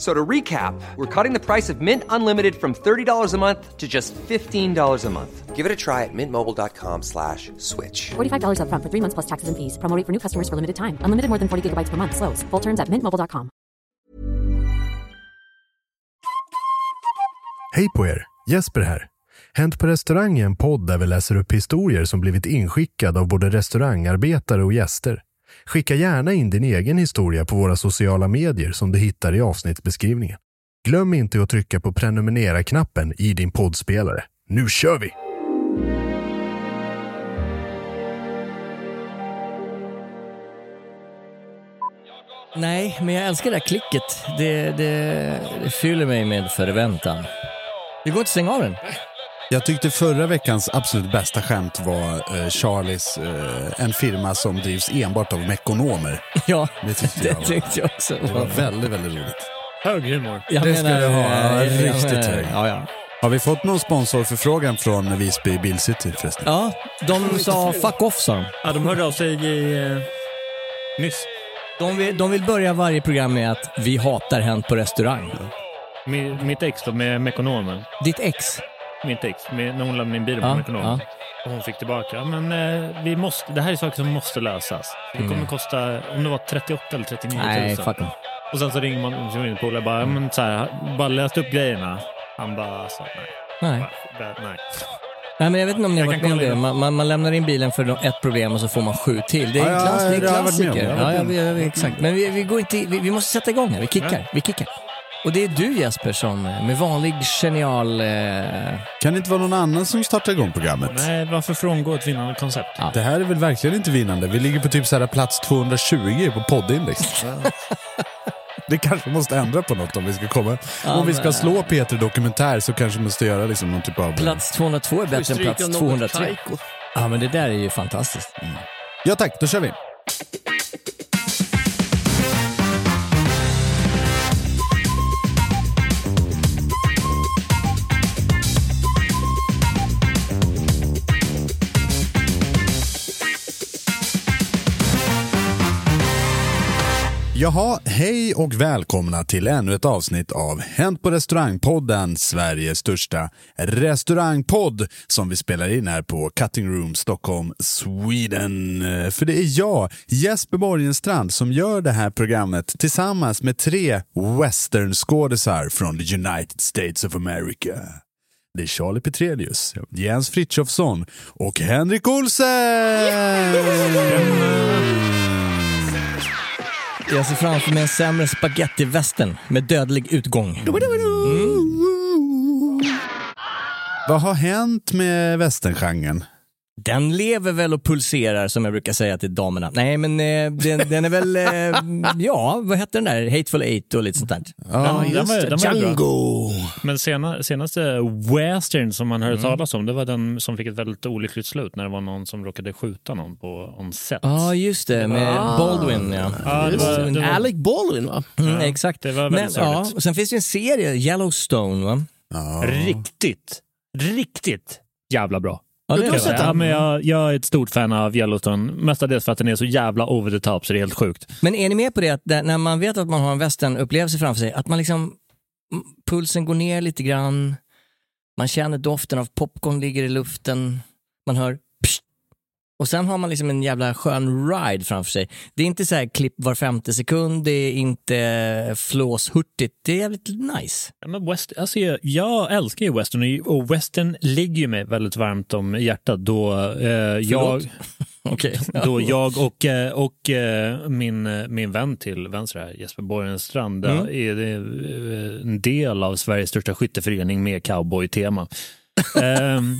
So to recap, we're cutting the price of Mint Unlimited from $30 a month to just $15 a month. Give it a try at mintmobile.com slash switch. $45 upfront for three months plus taxes and fees. Promo rate for new customers for limited time. Unlimited more than 40 gigabytes per month. Slows. Full terms at mintmobile.com. Hej på er! Jesper här. Hänt på restaurang är en podd där vi läser upp historier som blivit inskickade av både restaurangarbetare och gäster. Skicka gärna in din egen historia på våra sociala medier som du hittar i avsnittsbeskrivningen. Glöm inte att trycka på prenumerera-knappen i din poddspelare. Nu kör vi! Nej, men jag älskar det här klicket. Det, det, det fyller mig med förväntan. Det går inte att stänga av den. Jag tyckte förra veckans absolut bästa skämt var eh, Charlies, eh, en firma som drivs enbart av mekonomer. Ja, Det tyckte det jag var, tyckte jag också. det var väldigt, väldigt roligt. Hög humor. Jag det ska du ha. eh, Riktigt menar- hög. Ja, ja. Har vi fått någon sponsorförfrågan från Visby Bilcity förresten? ja, de sa fuck off sa de. Ja, de hörde av sig i, eh, nyss. De vill, de vill börja varje program med att vi hatar Hänt på restaurang. Mi- Mitt ex då, med Mekonomen. Ditt ex. Mitt ex, med, när hon lämnade in bilen på Ja, Mekonomen. ja. Och hon fick tillbaka. Men eh, vi måste, det här är saker som måste lösas. Det kommer Mm. kosta, om det var 38 eller 39 000. Nej, fuck dem. Och sen så ringer man till min polare bara, men så här, bara läst upp grejerna. Han bara, alltså, nej. Nej. Bara, nej. Nej, men jag vet inte om ni har varit med om det. Man, man, man lämnar in bilen för ett problem och så får man sju till. Det är Ja, en klass, det är om. klassiker. Ja, ja, vi, exakt. Men vi, vi, går inte, vi, vi måste sätta igång här. Vi kickar. Vi kickar. Och det är du Jesper som med vanlig genial... Eh, Kan det inte vara någon annan som startar igång programmet? Nej, varför frångå ett vinnande koncept? Ja. Det här är väl verkligen inte vinnande. Vi ligger på typ så här plats 220 på poddindex. Det kanske måste ändra på något om vi ska komma. om vi ska slå Peter Dokumentär så kanske vi måste göra liksom någon typ av... plats 202 är bättre än plats 203. Ja, men det där är ju fantastiskt. Ja tack, då kör vi. Jaha, hej och välkomna till ännu ett avsnitt av Hänt på restaurangpodden, Sveriges största restaurangpodd som vi spelar in här på Cutting Room Stockholm, Sweden. För det är jag, Jesper Borgenstrand, som gör det här programmet tillsammans med tre westernskådisar från the United States of America. Det är Charlie Petrelius, Jens Frithiofsson och Henrik Olsen! Jag ser framför mig en sämre spagettivästern med dödlig utgång. Vad har hänt med västerngenren? Den lever väl och pulserar som jag brukar säga till damerna. Nej men eh, den, den är väl, eh, ja vad hette den där? Hateful Eight och lite sånt där. Ja, den var, den var ju bra. Django! Men sena, senaste western som man hörde talas om, det var den som fick ett väldigt olyckligt slut när det var någon som råkade skjuta någon på on set. Ja just det, med Ah. Baldwin ja. Ja, det var, det var, Alec Baldwin va? Mm, exakt. det var Men, väldigt ja, sorgligt. och sen finns det ju en serie, Yellowstone va? Riktigt, riktigt jävla bra. Ja, det Du har det. sett den? Ja, men jag, jag är ett stort fan av Yellowstone, mestadels för att den är så jävla over the top så det är helt sjukt. Men är ni med på det att när man vet att man har en westernupplevelse framför sig, att man liksom, pulsen går ner lite grann, man känner doften av popcorn ligger i luften, man hör och sen har man liksom en jävla skön ride framför sig. Det är inte så här klipp var femte sekund, det är inte flåshurtigt, det är jävligt nice. Ja, men west, alltså jag, jag älskar ju western och- western ligger ju mig väldigt varmt om hjärtat då eh, jag, Okej. då jag och, eh, och eh, min, min vän till vänster här, Jesper Borgenstrand, Mm. är eh, en del av Sveriges största skytteförening med cowboy-tema. Ehm,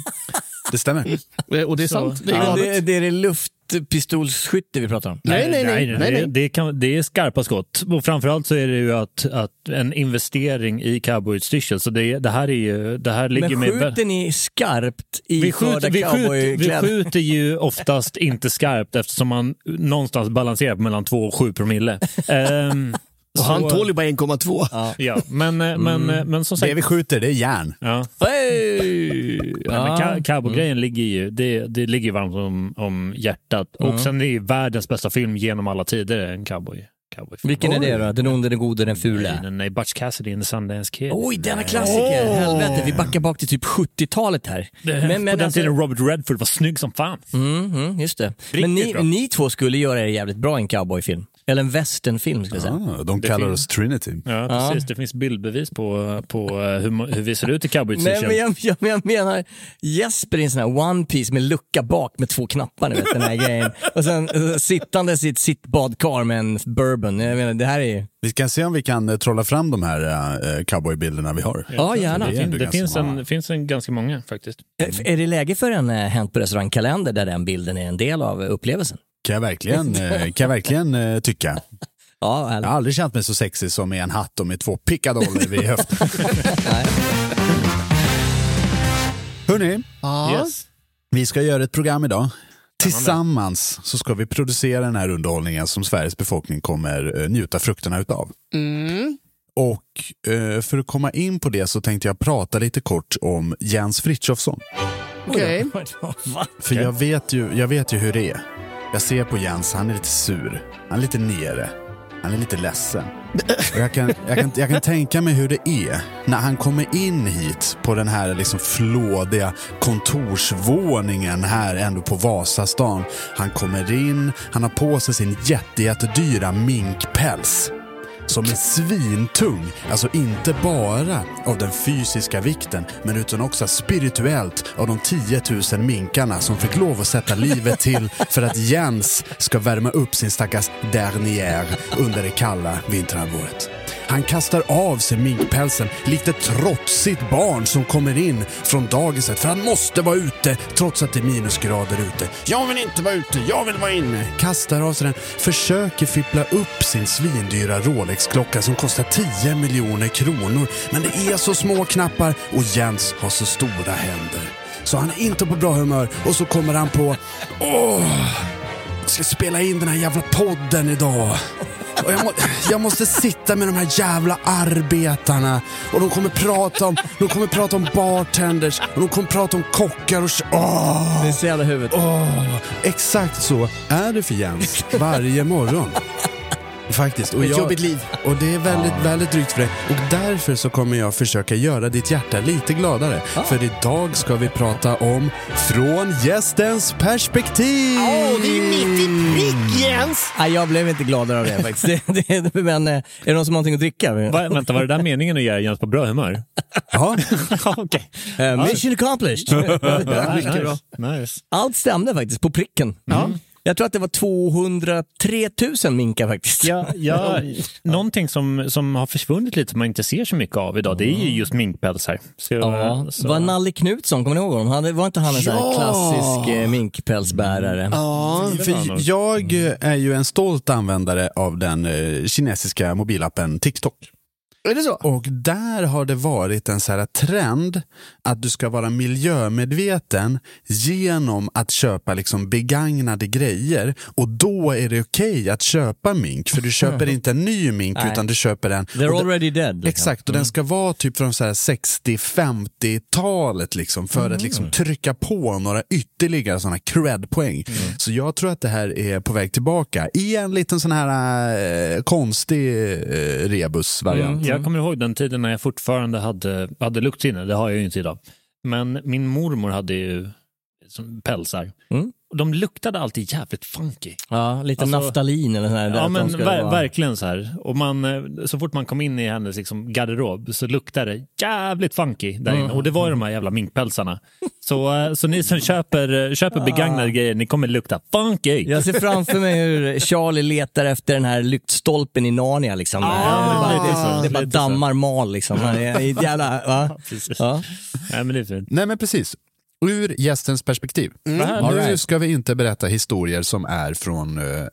Det stämmer. Eh, Och det är Så- sant. Det är galet. det, det är det luftpistolsskytte vi pratar om. Nej, nej, nej. nej, nej. Det, det, kan, det är skarpa skott. Och framförallt så är det ju att, att en investering i cowboyutstyrsel. Så det, det här är ju, det här ligger Men med... skjuter ni skarpt i vi skjuter, vi, skjuter, vi skjuter ju oftast inte skarpt eftersom man någonstans balanserar på mellan 2 och 7 promille. Ehm, Och han tål ju bara 1,2. Ja. Ja, men, eh, men, eh, men som sagt... Det vi skjuter, det är järn. Ja. Hey! Nej, men ca- cowboygrejen ligger ju, det, det ligger varmt om, om hjärtat. Och sen är det ju världens bästa film genom alla tider, en cowboy. cowboyfilm. Vilken är det då? Den onde, den gode, den Nej, fula? nej, nej, Butch Cassidy and the Sundance Kid. Oj, denna klassiker! Helvete, vi backar bak till typ 70-talet här. Men, Men, men på den alltså, tiden Robert Redford var snygg som fan. mm, mm, just det. Men ni, bra. ni två skulle göra er jävligt bra i en cowboyfilm. Eller en westernfilm skulle jag säga. Ah, de Det kallar finns- oss Trinity. Ja, precis. Det finns bildbevis på, på eh, hur, hur vi ser ut i Nej, cowboyutstyrsel. men jag, jag, jag menar Jesper i en sån här one piece med lucka bak med två knappar, ni vet den här grejen. Och sen eh, sittandes i ett sittbadkar med en bourbon. Jag menar, det här är. Vi kan se om vi kan eh, trolla fram de här uh, cowboybilderna vi har. Ja, gärna. Det är Det finns, en, finns en ganska många faktiskt. Eh, Är det läge för en eh, Hänt på restaurangkalender där den bilden är en del av upplevelsen? Kan jag verkligen, eh, kan jag verkligen eh, tycka. Ja, Jag har aldrig känt mig så sexig som i en hatt och med två pickadoller vid höften. Hörni, Ja. Yes. vi ska göra ett program idag. Tillsammans så ska vi producera den här underhållningen som Sveriges befolkning kommer eh, njuta frukterna utav. Mm. Och för att komma in på det så tänkte jag prata lite kort om Jens Frithiofsson. Okej. Va? För jag, vet ju, jag vet ju hur det är. Jag ser på Jens, han är lite sur. Han är lite nere. Han är lite ledsen. Och jag, kan, jag, kan, jag kan tänka mig hur det är när han kommer in hit på den här liksom flådiga kontorsvåningen här ändå på Vasastan. Han kommer in, han har på sig sin jätte, jättedyra minkpäls som är svintung. Alltså inte bara av den fysiska vikten, men utan också spirituellt av de 10 000 minkarna som fick lov att sätta livet till för att Jens ska värma upp sin stackars dernier under det kalla vinterhalvåret. Han kastar av sig minkpälsen likt ett trotsigt barn som kommer in från dagiset för han måste vara ute trots att det är minusgrader ute. Jag vill inte vara ute, jag vill vara inne. Kastar av sig den, försöker fippla upp sin svindyra Rolex-klocka som kostar 10 miljoner kronor. Men det är så små knappar och Jens har så stora händer. Så han är inte på bra humör och så kommer han på Åh, jag ska spela in den här jävla podden idag. Och jag, må, jag måste sitta med de här jävla arbetarna och de kommer prata om, de kommer prata om bartenders och de kommer prata om kockar och... Åh, Det är så jävla huvudet. åh, exakt så är det för Jens varje morgon. Faktiskt. Och, Ett jag, jobbigt liv. och det är väldigt, väldigt drygt för dig. Och därför så kommer jag försöka göra ditt hjärta lite gladare. För idag ska vi prata om Från gästens perspektiv. Åh, det är mitt i prick Jens! Nej, jag blev inte gladare av det faktiskt. Det, det, men eh, är det någon som har någonting att dricka? Va, vänta, var det där meningen att göra Jens på bra humör? Ja, Ja, Okej. Eh, mission accomplished. Ja, nice. nice. Allt stämde faktiskt, på pricken. Ja. Jag tror att det var 203 000 minkar faktiskt. Ja, ja, någonting som, som har försvunnit lite som man inte ser så mycket av idag, det är ju just minkpälsar. Så, Ja, så- var Nalle Knutsson, kommer ni ihåg honom? Han, var inte han en sån Ja! klassisk eh, minkpälsbärare? Ja, För jag är ju en stolt användare av den eh, kinesiska mobilappen TikTok. Är det så? Och där har det varit en så här trend att du ska vara miljömedveten genom att köpa liksom begagnade grejer. Och då är det okej att köpa mink, för du köper inte en ny mink Nej. utan du köper en. They're already dead. liksom. Exakt, och den ska vara typ från så här 60-50-talet liksom, för att liksom trycka på några ytterligare sådana cred-poäng. Så jag tror att det här är på väg tillbaka i en liten sån här eh, konstig eh, rebus-variant. Jag kommer ihåg den tiden när jag fortfarande hade, hade luktsinne, det har jag ju inte idag. Men min mormor hade ju pälsar. Mm. De luktade alltid jävligt funky. Ja, lite Alltså- naftalin eller sån här. där Ja men ver- vara- verkligen så här. Och man, eh, så fort man kom in i hennes liksom, garderob så luktade det jävligt funky där inne. Mm. Och det var ju de här jävla minkpälsarna. Så, eh, så ni som köper, eh, köper begagnade grejer, ni kommer lukta funky. Jag ser framför mig hur Charlie letar efter den här lyktstolpen i Narnia. Liksom. Ja, det bara, lite så, det bara lite så. dammar mal. Liksom. Det är jävla, va? Precis. Ja. Nej, men det är fint. Nej men precis. Ur gästens perspektiv. Härligt. Nu right. ska vi inte berätta historier som är från eh,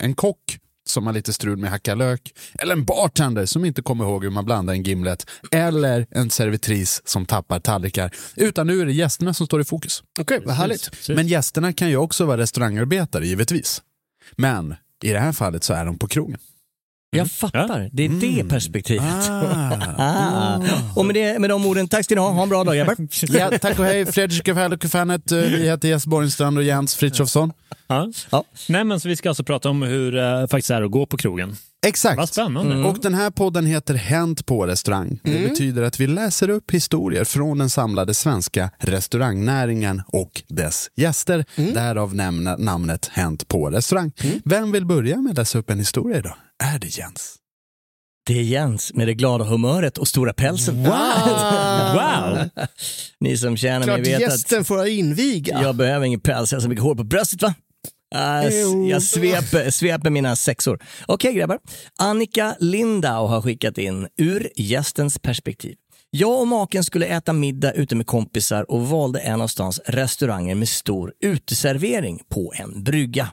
en kock som har lite strul med hacka lök, eller en bartender som inte kommer ihåg hur man blandar en gimlet, eller en servitris som tappar tallrikar. Utan nu är det gästerna som står i fokus. Okej, vad härligt. Precis. Men gästerna kan ju också vara restaurangarbetare, givetvis. Men i det här fallet så är de på krogen. Jag fattar, det är det perspektivet. Ah. Ah. Och med, det, med de orden, tack ska ni ha. Ha en bra dag grabbar. Ja, tack och hej, Fredrik och Fanet. Vi heter Jess Borgenstrand och Jens Frithiofsson. Ja. Ja. Nej, men så vi ska alltså prata om hur det faktiskt är att gå på krogen. Exakt. Vad spännande. Mm. Och den här podden heter Hänt på restaurang. Det betyder att vi läser upp historier från den samlade svenska restaurangnäringen och dess gäster. Därav nämna, namnet Hänt på restaurang. Vem vill börja med att läsa upp en historia idag? Är det Jens? Det är Jens med det glada humöret och stora pälsen. Wow! Ni som känner Klart mig vet att gästen får inviga. jag behöver ingen päls, jag har så mycket hår på bröstet va? Jag sveper, sveper mina sexor. Okej grabbar. Annika Lindau har skickat in ur gästens perspektiv. Jag och maken skulle äta middag ute med kompisar och valde en av stans restauranger med stor uteservering på en brygga.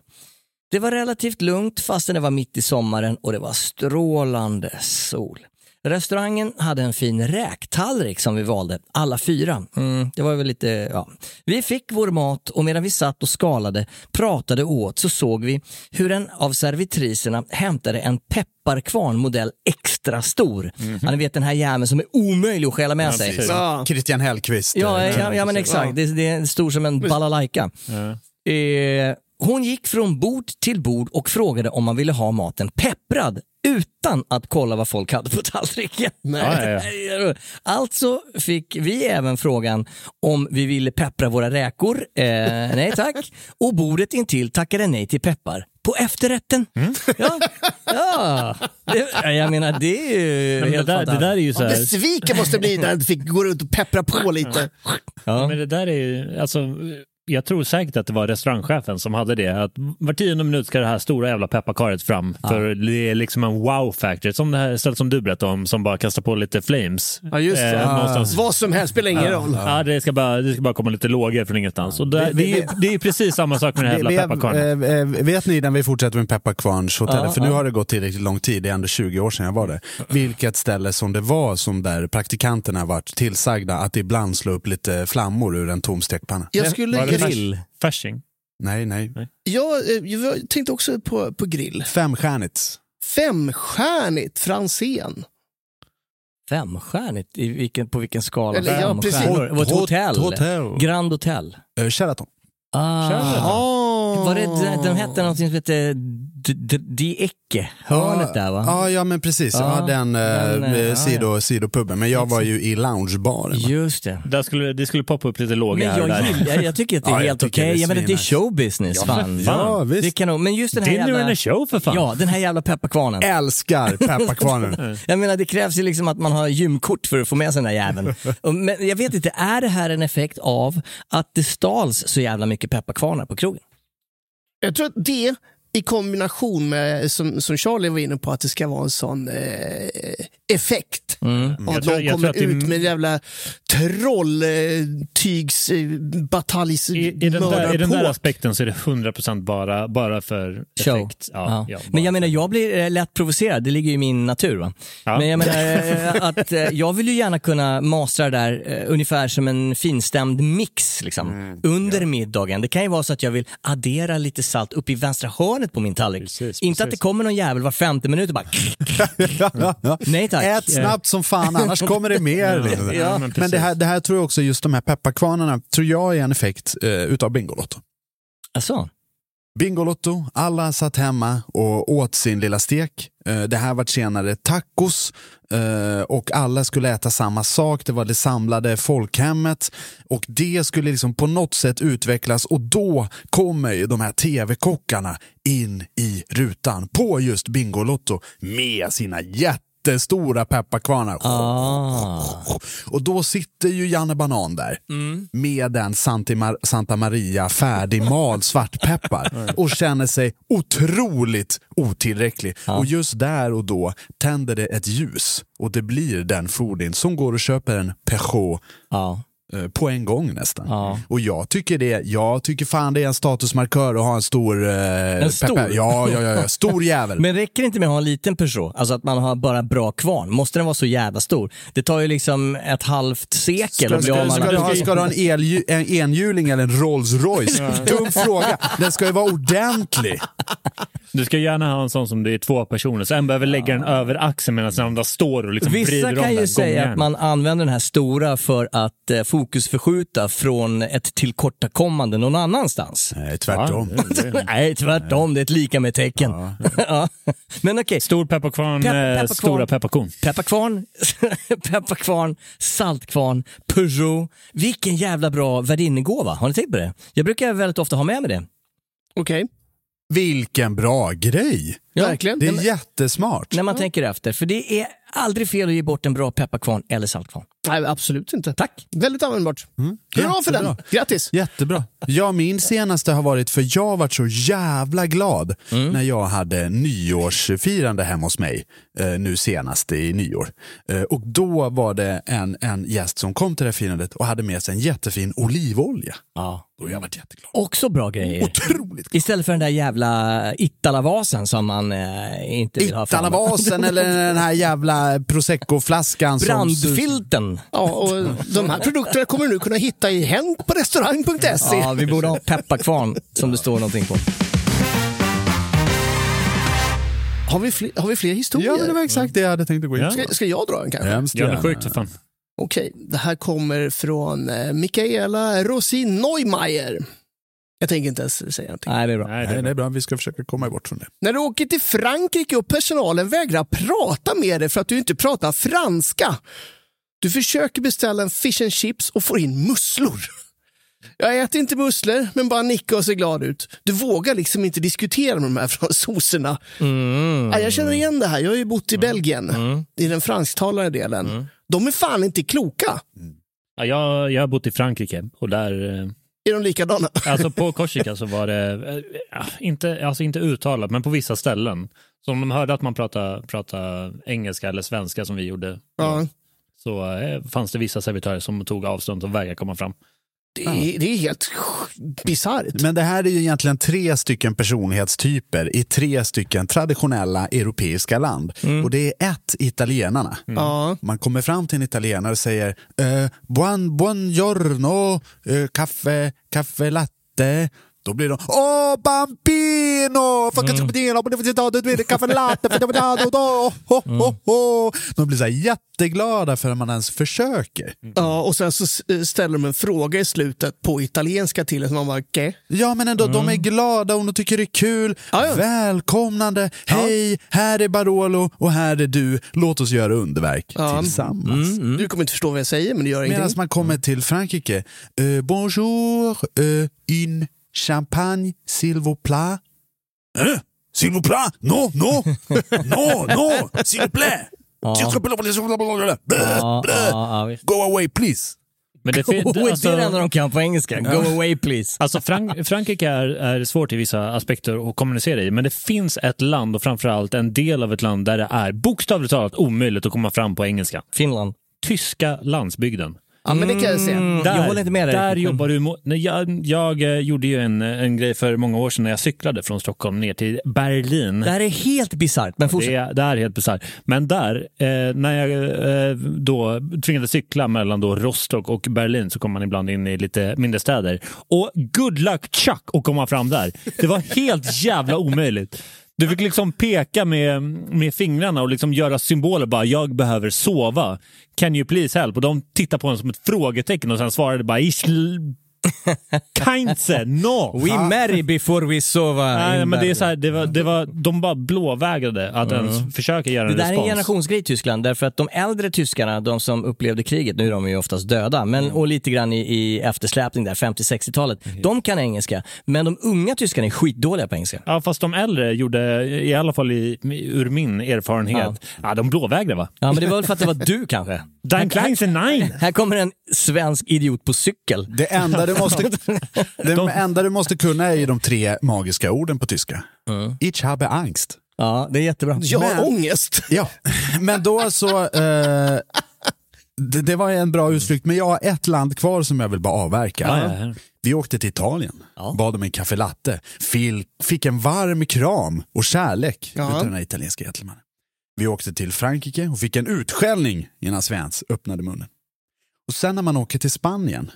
Det var relativt lugnt fastän det var mitt i sommaren och det var strålande sol. Restaurangen hade en fin räktallrik som vi valde, alla fyra. Mm, det var väl lite, ja. Vi fick vår mat och medan vi satt och skalade, pratade och åt så såg vi hur en av servitriserna hämtade en pepparkvarn modell extra stor. Ja, ni vet den här jäveln som är omöjlig att stjäla med sig. precis. Ja. Christian Hellqvist. Ja, eh, ja, ja men exakt. Det, det är stor som en balalaika. Eh, hon gick från bord till bord och frågade om man ville ha maten pepprad utan att kolla vad folk hade på tallriken. Ja, ja, Alltså fick vi även frågan om vi ville peppra våra räkor. Eh, nej tack. Och bordet intill tackade nej till peppar på efterrätten. Mm. Ja, ja. Det, jag menar det är ju Men det, helt där, det där är ju så här... Besviken måste bli när du fick gå runt och peppra på lite. Ja. Men det där är ju, alltså, jag tror säkert att det var restaurangchefen som hade det. Att var tionde minut ska det här stora jävla pepparkaret fram. För det är liksom en wow-factor. Som det här stället som du berättade om, som bara kastar på lite flames. Ja, just det. Eh, någonstans. Vad som helst spelar ingen roll. Ja, det ska, bara, det ska bara komma lite lågor från ingenstans. Och det, det, är, det är precis samma sak med den här jävla pepparkvarnen. eh, eh, vet ni när vi fortsätter med Pepparkvarnshotellet, Ja, för nu ja. har det gått tillräckligt lång tid, det är ändå 20 år sedan jag var där, vilket ställe som det var som där praktikanterna varit tillsagda att ibland slå upp lite flammor ur en tom stekpanna. Jag, skulle, Var det jag, Grill. Fasching? Nej, nej. jag, eh, jag tänkte också på, på grill. Femstjärnigt. Femstjärnigt Franzén. Femstjärnigt? I vilken, på vilken skala? Eller, ja, precis. var ett hotell. Hotell. Grand Hotel. Eh, Sheraton. Ah. Oh. Var det, den hette någonting som hette Die Ecke, hörnet där va? Ja, ja men precis. Ja, Ja, den, eh, den, eh, eh, ja, sido, sidopubben. Men jag var ju i loungebaren. Just det. Där skulle, det skulle poppa upp lite lågor Men här jag, där. gillar, jag tycker att det är Ja, helt okej. det är Jag menar, det är showbusiness. fan. Ja, visst. Det kan men just den här Dinner jävla... and a show för fan. Ja, den här jävla pepparkvarnen. Älskar pepparkvarnen. Jag menar det krävs ju liksom att man har gymkort för att få med sig den där jäveln. Men jag vet inte, är det här en effekt av att det stals så jävla mycket pepparkvarnar på krogen? Jag tror att det i kombination med, som, som Charlie var inne på, att det ska vara en sån eh, effekt. Mm. Att tror- någon kommer att det- ut med en jävla trolltygs eh, bataljs I, i, den där, I den där aspekten så är det 100% bara, bara för Show. effekt. Ja. Ja, ja, men bara. jag menar, jag blir eh, lätt provocerad. Det ligger ju i min natur. Va? Ja. Men jag menar eh, att eh, jag vill ju gärna kunna mastra det där eh, ungefär som en finstämd mix liksom, Mm. under middagen. Det kan ju vara så att jag vill addera lite salt upp i vänstra hörnet på min tallrik. Precis, Inte att det precis. kommer någon jävel var femte minut och bara... Nej tack. Ät snabbt som fan, annars kommer det mer. liksom. Ja, men men precis. det här, det här tror jag också, just de här pepparkvarnarna, tror jag är en effekt eh, utav Bingolotto. Alltså, Bingolotto, alla satt hemma och åt sin lilla stek. Eh, det här var senare tacos eh, och alla skulle äta samma sak. Det var det samlade folkhemmet och det skulle liksom på något sätt utvecklas och då kommer ju de här tv-kockarna in i rutan på just Bingolotto med sina jättestora pepparkvarnar. ah. Och då sitter ju Janne Banan där med en Santa Maria färdigmald svartpeppar och känner sig otroligt otillräcklig. Och just där och då tänder det ett ljus och det blir den Fordin som går och köper en Peugeot ja. Eh, på en gång nästan. Ja. Och jag tycker det, jag tycker fan det är en statusmarkör att ha en stor... Eh, En stor? peppar- Ja, ja, ja, ja, stor jävel. Men räcker det inte med att ha en liten Peugeot? Alltså att man har bara bra kvarn? Måste den vara så jävla stor? Det tar ju liksom ett halvt sekel Ska, att bli ska, ska, du ha, ska du ha en, elhju- en enhjuling eller en Rolls Royce? Dum fråga. Den ska ju vara ordentlig. Du ska gärna ha en sån som det är två personer, så en behöver lägga den över axeln medan den andra står och liksom Vissa vrider om kan ju den säga att man använder den här stora för att eh, fokusförskjuta från ett tillkortakommande någon annanstans. Nej, tvärtom. Nej, tvärtom. Det är ett lika med tecken. Ja. Men okej, Stor pepparkvarn, Pep- eh, pepparkvarn. stora pepparkorn. pepparkvarn, pepparkvarn, saltkvarn, Peugeot. Vilken jävla bra värdinnegåva. Har ni tänkt på det? Jag brukar väldigt ofta ha med mig det. Okej, Vilken bra grej. Verkligen. Det är jättesmart. När man tänker efter. För det är aldrig fel att ge bort en bra pepparkvarn eller saltkvarn. Nej, absolut inte. Tack. Väldigt användbart. Hurra för den. Grattis. Jättebra. Ja, min senaste har varit, för jag varit så jävla glad Mm. när jag hade nyårsfirande hemma hos mig eh, nu senast i nyår. Eh, och då var det en, en gäst som kom till det här firandet och hade med sig en jättefin olivolja. Ja. Och jag varit jätteglad. Också bra grejer. Otroligt Istället för den där jävla Italavasen som man eh, inte vill ha framme. Italavasen eller den här jävla prosecco-flaskan. som- Brandfilten. Ja, och de här produkterna kommer du nu kunna hitta i hänt på restaurang.se. Ja, vi borde ha pepparkvarn som det står någonting på. Har, vi fler, har vi fler historier? Ja, men det var exakt det jag hade tänkt att gå in på. ska, ska jag dra en kanske? Hemskt Ja, sjukt för fan. Okej, det här kommer från eh, Mikaela Rosin Neumeier. Jag tänker inte ens säga någonting. Nej, det är bra. Nej, det Nej, är det är bra. Vi ska försöka komma bort från det. När du åker till Frankrike och personalen vägrar prata med dig för att du inte pratar franska. Du försöker beställa en fish and chips och får in musslor. Jag äter inte musslor, men bara nickar och ser glad ut. Du vågar liksom inte diskutera med de här fransoserna. Mm. Ja, jag känner igen det här. Jag har ju bott i Belgien, i den fransktalande delen. De är fan inte kloka. Ja, jag, jag har bott i Frankrike och där, eh, Är de likadana? alltså på Korsika så var det, eh, ja, inte, alltså inte uttalat, men på vissa ställen. Så om de hörde att man pratade, pratade engelska eller svenska som vi gjorde, Ja. så eh, fanns det vissa servitörer som tog avstånd och vägrade komma fram. Det är, det är helt bisarrt. Men det här är ju egentligen tre stycken personlighetstyper i tre stycken traditionella europeiska land. Och det är ett, italienarna. Ja. Man kommer fram till en italienare och säger eh, buon, buongiorno, eh, kaffe, kaffe latte. Då blir de Åh, bambino! Mm. De blir så jätteglada för att man ens försöker. Ja, och sen så s- ställer de en fråga i slutet på italienska till en som man bara, okej. Ja, men ändå, de är glada och de tycker det är kul. Ja, ja. Välkomnande. Hej, här är Barolo och här är du. Låt oss göra underverk Ja. tillsammans. Du kommer inte förstå vad jag säger, men det gör Medan ingenting. man kommer till Frankrike. Eh, bonjour, uh, une champagne, s'il vous plaît. Eh, s'il vous plaît? Non, non, non, non, s'il vous plaît. Ja, ja, visst. Go away please. Men det, fin- Och det är alltså- det enda de kan på engelska. Go away please. Alltså Frank Frankrike är, är svårt i vissa aspekter att kommunicera i, men det finns ett land och framförallt en del av ett land där det är bokstavligt talat omöjligt att komma fram på engelska. Finland. Tyska landsbygden. Ja, men det kan jag se. Mm, jag håller inte med dig. Där jobbar du mo- Nej, jag, jag eh, gjorde ju en, en grej för många år sedan när jag cyklade från Stockholm ner till Berlin. Det här är helt bisarrt, men fortsätt. Det är, det är helt bisarrt. Men där, eh, när jag eh, då tvingades cykla mellan då Rostock och Berlin så kom man ibland in i lite mindre städer. Och good luck Chuck att komma fram där. Det var helt jävla omöjligt. Du fick liksom peka med, med fingrarna och liksom göra symboler. bara Jag behöver sova. Can you please help? Och de tittade på en som ett frågetecken och sen svarade bara Ich Keinze, no! We marry before we sova. Nej, in men det är Berlin. så här, det var, det var, de bara blåvägrade att ens försöka göra Det en där är en respons. generationsgrej i Tyskland, därför att de äldre tyskarna, de som upplevde kriget, nu är de ju oftast döda, men, Mm. och lite grann i, i eftersläpning där, 50-60-talet, de kan engelska. Men de unga tyskarna är skitdåliga på engelska. Ja, fast de äldre gjorde, i alla fall i, ur min erfarenhet, ja. de blåvägrade va? Ja, men det var väl för att det var du kanske? Dein Kleinste Nein! Här kommer en svensk idiot på cykel. Det enda du måste, det enda du måste kunna är de tre magiska orden på tyska. Ich habe Angst. Ja, det är jättebra. Jag har ångest. Ja, men då så... Eh, det, det var en bra utflykt, men jag har ett land kvar som jag vill bara avverka. Ja, ja. Vi åkte till Italien, Ja. bad om en caffè latte, Fil, fick en varm kram och kärlek Ja. utav den här italienska gentlemannen. Vi åkte till Frankrike och fick en utskällning innan Svens öppnade munnen. Och sen när man åker till Spanien,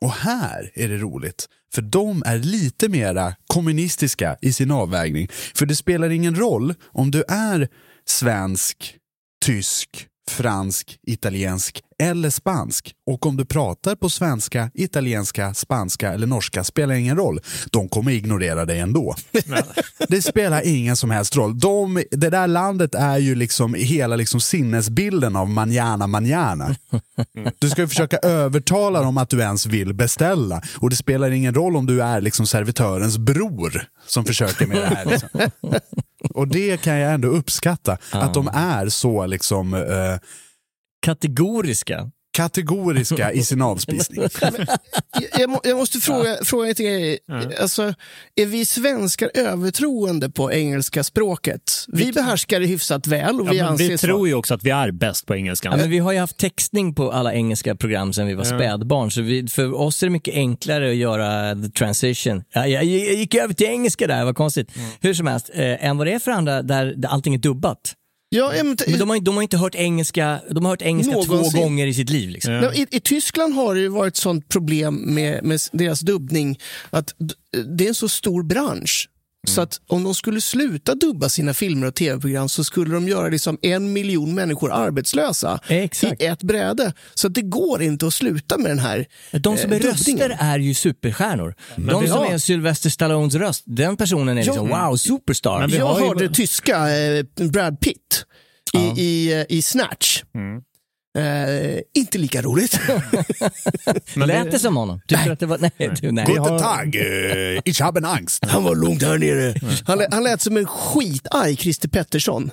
och här är det roligt, för de är lite mera kommunistiska i sin avvägning. För det spelar ingen roll om du är svensk, tysk, fransk, italiensk eller spansk. Och om du pratar på svenska, italienska, spanska eller norska spelar ingen roll. De kommer ignorera dig ändå. det spelar ingen som helst roll. De, det där landet är ju liksom hela liksom sinnesbilden av manjana manjana. Du ska ju försöka övertala dem att du ens vill beställa. Och det spelar ingen roll om du är liksom servitörens bror som försöker med det här. Liksom. Och det kan jag ändå uppskatta, att de är så liksom eh, Kategoriska. kategoriska i sin avspisning. Jag, jag, må, jag måste fråga, fråga lite grejer. Alltså, är vi svenskar övertroende på engelska språket? Vi behärskar det hyfsat väl och vi Ja, men vi tror vara- ju också att vi är bäst på engelska. Ja, men vi har ju haft textning på alla engelska program sedan vi var spädbarn, så vi, för oss är det mycket enklare att göra the transition. Ja, jag, jag gick över till engelska där, vad konstigt. Hur som helst, eh, än vad det är för andra där, där allting är dubbat. Ja, men, Men de har, de har inte hört engelska, de har hört engelska Någonsin. två gånger i sitt liv. Liksom. Ja. I, I Tyskland har det ju varit sånt problem med, med deras dubbning att det är en så stor bransch. Så att om de skulle sluta dubba sina filmer och tv-program så skulle de göra liksom en miljon människor arbetslösa Exakt. i ett bräde. Så att det går inte att sluta med den här De som eh, är dubbningen. röster är ju superstjärnor. De vi som har- är Sylvester Stallones röst, den personen är liksom Ja. wow, superstar. Men vi Jag ju- hörde tyska eh, Brad Pitt i, i, eh, i Snatch. Mm. Eh, inte lika roligt. Men Lät det som honom? Du att det var... Nej, du, nej. Guten Tag, eh, ich habe Angst. Han var lugnt här nere. Han, lät- han lät som en skitarg Christer Pettersson.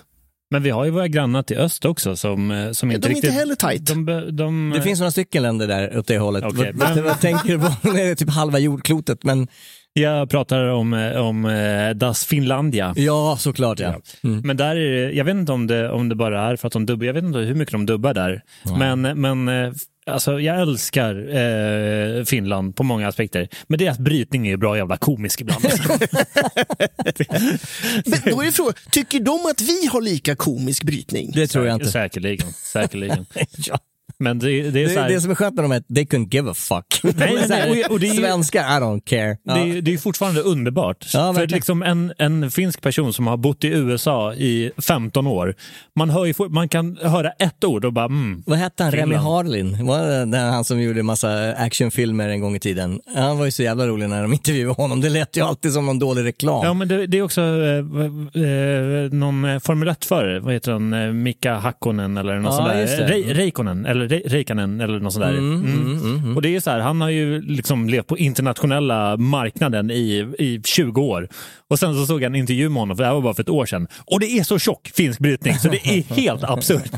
Men vi har ju våra grannar till öst också som, eh, som inte De är inte riktigt... heller tajt. De, de, Det finns några stycken länder där åt det hållet. Okej, vad, men- vad tänker du på? Det är typ halva jordklotet, men Jag pratar om, eh, om eh, Das Finlandia. ja, såklart ja. Mm. Men där är det, jag vet inte om det, om det bara är för att de dubbar, jag vet inte hur mycket de dubbar där. Men, men eh, alltså, jag älskar eh, Finland på många aspekter. Men deras brytning är ju bra jävla komisk ibland. Men då är det frågan, tycker de att vi har lika komisk brytning? Det tror jag inte. Säkerligen. säkerligen. Ja. Men det, det är så Det, här, det som är skönt med dem är att they couldn't give a fuck. nej, nej, här, och- och det är ju- Svenskar, I don't care. Ja. Det det är fortfarande underbart. Ja, För liksom en, en finsk person som har bott i USA i 15 år, man, hör ju, man kan höra ett ord och bara mm. Vad hette han? Remy. Harlin? Var det han som gjorde massa actionfilmer en gång i tiden? Han var ju så jävla rolig när de intervjuade honom. Det lät ju alltid som någon dålig reklam. Ja, men det, det är också eh, eh, någon eh, Formel 1-förare, vad heter han, eh, Mika Hakkonen eller något Ja, sånt där. det. Re, Reikonen, eller Reikanen eller något sånt där. Mm, Mm. mm, mm, mm. Och det är så här, han har ju liksom levt på internationella marknaden i, i 20 år. Och sen så såg jag en intervju med honom, för det här var bara för ett år sedan. Och det är så tjock finsk brytning så det är helt absurt.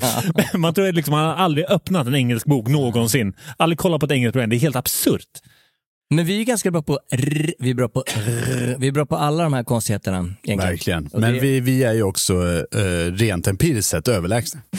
Man tror att liksom, han har aldrig öppnat en engelsk bok någonsin. Aldrig kollat på ett engelskt program. Det är helt absurt. Men vi är ganska bra på rr, vi är bra på rr, vi är bra på alla de här konstigheterna. Egentligen. Verkligen. Och Men det- vi, vi är ju också eh, rent empiriskt sett överlägsna.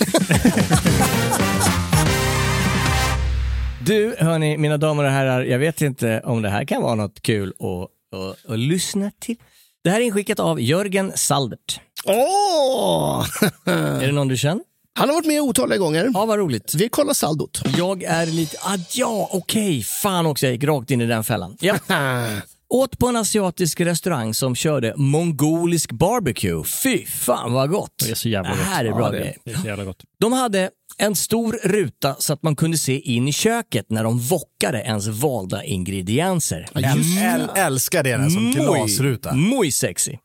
Du, hörni, mina damer och herrar, jag vet inte om det här kan vara något kul att, att, att lyssna till. Det här är inskickat av Jörgen Saldert. Åh! Är det någon du känner? Han har varit med otaliga gånger. Ja, vad roligt. Vi kollar saldot. Jag är lite... Ah, ja, okej. Fan också, jag gick rakt in i den fällan. Ja. Åt på en asiatisk restaurang som körde mongolisk barbecue. Fy fan vad gott! Det är så jävla Det gott. här är bra Ja, det, grejer. det är så jävla gott. De hade en stor ruta så att man kunde se in i köket när de vockade ens valda ingredienser. Äl, älskar det där som glasruta. Muy sexy.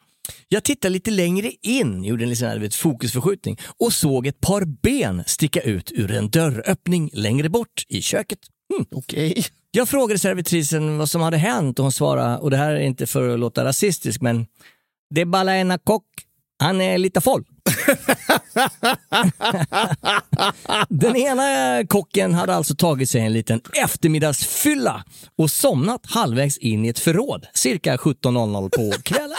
Jag tittade lite längre in, gjorde en liten vet, fokusförskjutning och såg ett par ben sticka ut ur en dörröppning längre bort i köket. Hmm. Okej. Jag frågade servitrisen vad som hade hänt och hon svarade, och det här är inte för att låta rasistisk, men det är bara en kock, han är lite full. Den ena kocken hade alltså tagit sig en liten eftermiddagsfylla och somnat halvvägs in i ett förråd cirka 17.00 på kvällen.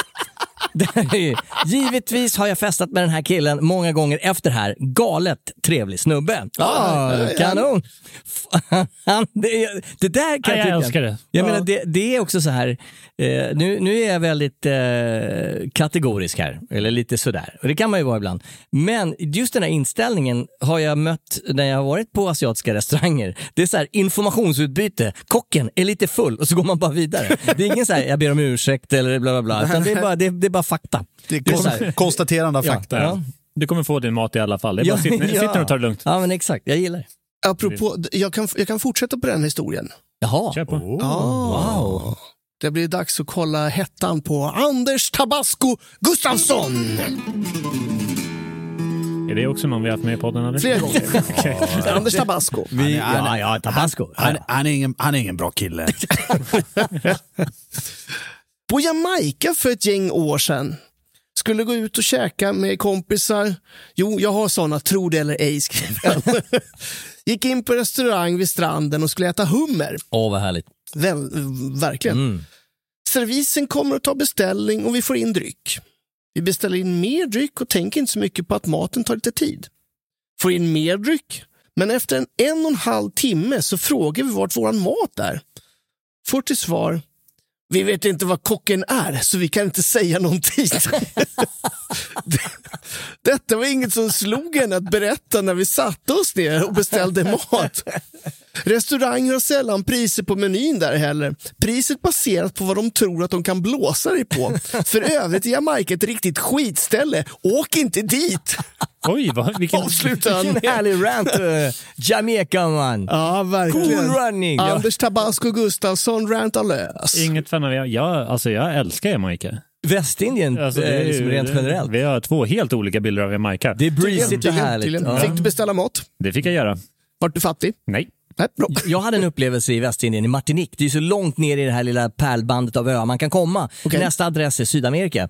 Givetvis har jag festat med den här killen många gånger efter här. Galet trevlig snubbe. Ah, ja. kanon! Det, det där kan Ja, jag tycka. älskar det. Jag Ja. menar, det, det är också så här, eh, nu, nu är jag väldigt eh, kategorisk här, eller lite sådär. Och det kan man ju vara ibland. Men just den här inställningen har jag mött när jag har varit på asiatiska restauranger. Det är så här informationsutbyte. Kocken är lite full och så går man bara vidare. Det är ingen så här, jag ber om ursäkt eller bla bla bla. Utan det, är bara, det, det är bara fakta. Det är så är här- konstaterande av Ja, fakta. ja. Du kommer få din mat i alla fall. Det är bara Ja, att sitta, ja. sitta och ta det lugnt. Ja, men exakt. Jag gillar det. Apropå, jag kan, jag kan fortsätta på den historien. Jaha. Kör på. Wow. Det blir dags att kolla hettan på Anders Tabasco Gustafsson. Är det också någon vi har haft med i podden? Eller? Flera gånger. Anders Tabasco. Vi, Han är- ja, ja, tabasco. Han, han, är ingen, han är ingen bra kille. På Jamaica för ett gäng år sedan. Skulle gå ut och käka med kompisar. Jo, jag har såna, tro det eller ej, skrev han. Gick in på restaurang vid stranden och skulle äta hummer. Åh, vad härligt. Väl, verkligen. Mm. Servisen kommer att ta beställning och vi får in dryck. Vi beställer in mer dryck och tänker inte så mycket på att maten tar lite tid. Får in mer dryck, men efter en en och en halv timme så frågar vi vart våran mat är. Får till svar, vi vet inte vad kocken är så vi kan inte säga någonting. Detta var inget som slog en att berätta när vi satte oss ner och beställde mat. Restauranger har sällan priser på menyn där heller. Priset baserat på vad de tror att de kan blåsa dig på. För övrigt är Jamaica ett riktigt skitställe. Åk inte dit! Oj, vad, vilken... Vilken härlig rant. uh, Jamaica man. Ja, verkligen. Cool running. Anders Tabasco Gustafsson rantar lös. Inget fan av jag, jag, alltså jag älskar Jamaica. Västindien, Alltså, eh, är liksom rent generellt. Vi har två helt olika bilder av Jamaica. Det är breezigt och härligt. Ja. Fick du beställa mat? Det fick jag göra. Vart du fattig? Nej. Nej, bra. Jag hade en upplevelse i Västindien, i Martinique. Det är så långt ner i det här lilla pärlbandet av öar man kan komma. Okej. Nästa adress är Sydamerika.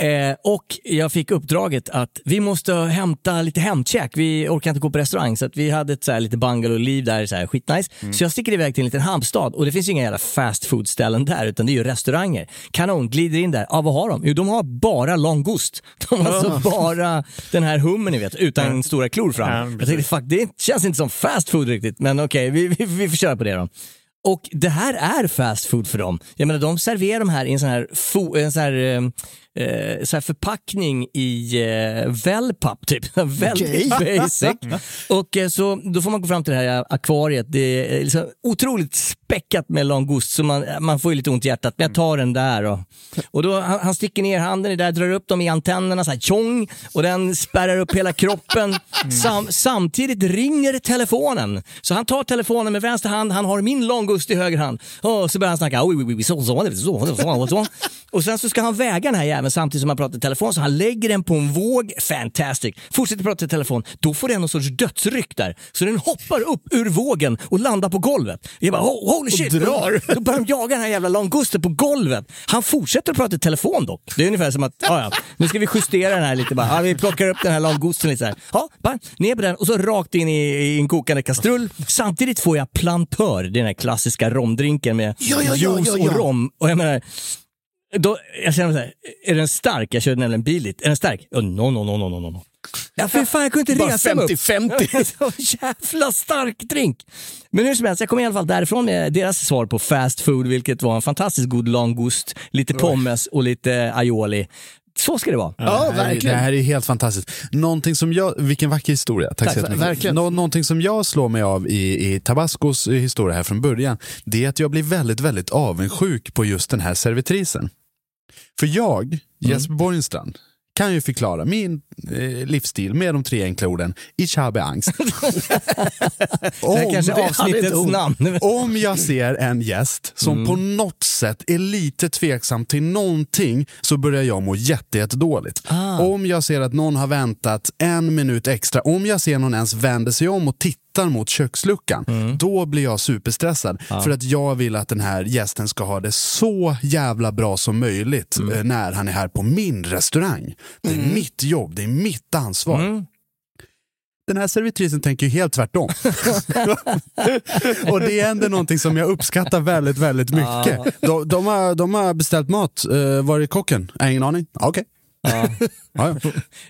Eh, och jag fick uppdraget att vi måste hämta lite hämtkäk. Vi orkar inte gå på restaurang så att vi hade ett så här lite bungalow-liv där, så här, skitnice. Så jag sticker iväg till en liten hamnstad och det finns inga jävla fast food-ställen där utan det är ju restauranger. Kanon, glider in där. Ja, vad har de? Jo, de har bara longost. De har alltså bara den här hummen ni vet, utan stora klor fram. Ja, jag tänkte, fuck, det känns inte som fast food riktigt, men okej, vi, vi, vi får köra på det då. Och det här är fast food för dem. Jag menar, de serverar de här i en sån här, fo, en sån här, eh, eh, sån här förpackning i eh, wellpapp, typ. Väldigt basic. Och eh, så då får man gå fram till det här akvariet. Det är liksom otroligt späckat med langost, så man, man får ju lite ont i hjärtat. Men jag tar den där. Och, och då, han, han sticker ner handen i där, drar upp dem i antennerna, så här tjong, och den spärrar upp hela kroppen. Sam, samtidigt ringer telefonen. Så han tar telefonen med vänster hand, han har min långgust i höger hand. Och så börjar han snacka. "Oj, oj, oj, så, så, så, så, så, så. Och sen så ska han väga den här även samtidigt som han pratar i telefon. Så han lägger den på en våg, fantastic. Fortsätter prata i telefon, då får den någon sorts dödsryck där. Så den hoppar upp ur vågen och landar på golvet. Jag bara, "Oh, holy shit! drar. Då börjar de jaga den här jävla langusten på golvet. Han fortsätter att prata i telefon dock. Det är ungefär som att, ja, ja, nu ska vi justera den här lite bara. Ja, vi plockar upp den här langusten lite så här. Ja, bara ner på den och så rakt in i, i en kokande kastrull. Samtidigt får jag plantör, den här klassiska romdrinken med Ja, ja, ja, juice och rom. Och jag menar, då, jag känner så här, är den stark? Jag körde nämligen bil dit. Är den stark? Oh, no, no, no, no, no, no. Ja, för fan, jag kunde inte Bara resa mig upp. 50-50. Så jävla stark drink. Men hur som helst, jag kom i alla fall därifrån med deras svar på fast food, vilket var en fantastiskt god langost, lite pommes och lite aioli. Så ska det vara. Ja, Det här är- verkligen. Det här är helt fantastiskt. Någonting som jag, vilken vacker historia. Tack, Tack, så verkligen. Nå, någonting som jag slår mig av i, i Tabascos historia här från början, det är att jag blir väldigt, väldigt avundsjuk på just den här servitrisen. För jag, Jesper Borgenstrand, kan ju förklara min eh, livsstil med de tre enkla orden Ich habe Angst. Det kanske är det hade avsnittets namn. Om jag ser en gäst som på något sätt är lite tveksam till någonting så börjar jag må jätte, jätte dåligt. Om jag ser att någon har väntat en minut extra, om jag ser någon ens vänder sig om och tittar mot köksluckan, då blir jag superstressad. För att jag vill att den här gästen ska ha det så jävla bra som möjligt eh, när han är här på min restaurang. Det är mitt jobb, det är mitt ansvar. Den här servitrisen tänker ju helt tvärtom. och det är ändå någonting som jag uppskattar väldigt, väldigt mycket. De, de, har, de har beställt mat. Uh, var är kocken? Ingen aning. Ja, Okej. Ja. Ja.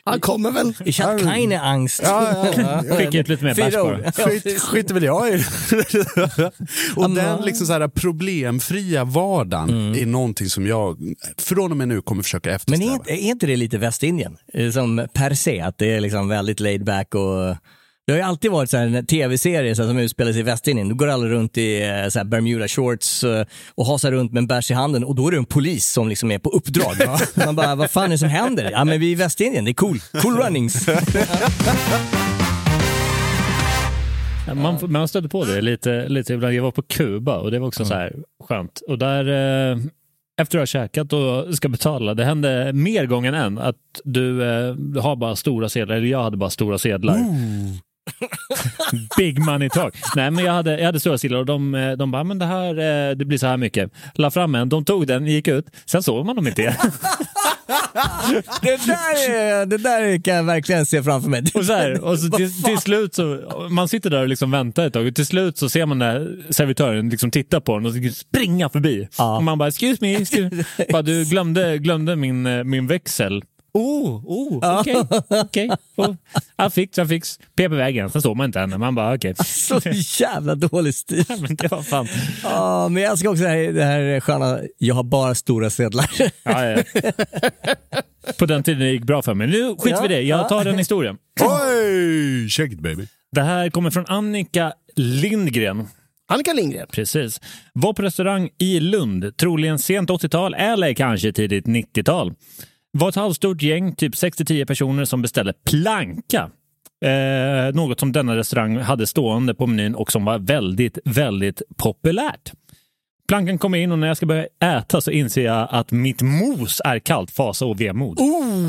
Han kommer väl. Ich hab keine Angst. Ja, ja, ja. Skicka ut lite mer bärs bara. Skit, skiter väl jag i. och Amma. den liksom så här problemfria vardagen är någonting som jag från och med nu kommer försöka Men eftersträva. är inte, är inte det lite Västindien? Eh, Som per se, att det är liksom väldigt laid back och det har ju alltid varit så här, en tv-serie så här, som utspelar sig i Västindien. Då går alla runt i eh, så här, Bermuda shorts eh, och hasar runt med en bärs i handen och då är det en polis som liksom är på uppdrag. Man bara, vad fan är det som händer? Ja men vi är i Västindien, det är cool. Cool runnings. Man, man stötte på det lite, lite ibland. Jag var på Kuba och det var också så här skönt. Och där, eh, efter att ha käkat och ska betala, det hände mer gånger än att du eh, har bara stora sedlar, eller jag hade bara stora sedlar. Big money talk. Nej, men jag hade, jag hade stora sedlar och de, eh, de bara, men det här eh, det blir så här mycket. La fram en, de tog den, gick ut, sen såg man dem inte igen. det, där är, det där kan jag verkligen se framför mig. Och, så här, och så till, till slut så, man sitter där och liksom väntar ett tag och till slut så ser man när servitören liksom tittar på den och springa förbi. Ja. Och man bara, excuse me, excuse bara, du glömde, glömde min, eh, min växel. Oh, oh, okej, okej. Oh, Jag fix, jag fix. Pep i vägen, sen såg man inte henne. Man bara, okej. Så jävla dålig stil. Men det var fan. Ja, men jag ska också säga det här sköna, jag har bara stora sedlar. Ja, ja. På den tiden det gick bra för mig. Nu skiter vi i det, jag tar den historien. Oj, check it baby. Det här kommer från Annika Lindgren. Annika Lindgren. Precis. Var på restaurang i Lund, troligen sent 80-tal eller kanske tidigt 90-tal. Var ett halvstort gäng, typ 6-10 personer som beställde planka. Eh, något som denna restaurang hade stående på menyn och som var väldigt, väldigt populärt. Plankan kommer in och när jag ska börja äta så inser jag att mitt mos är kallt, fasa och vemod.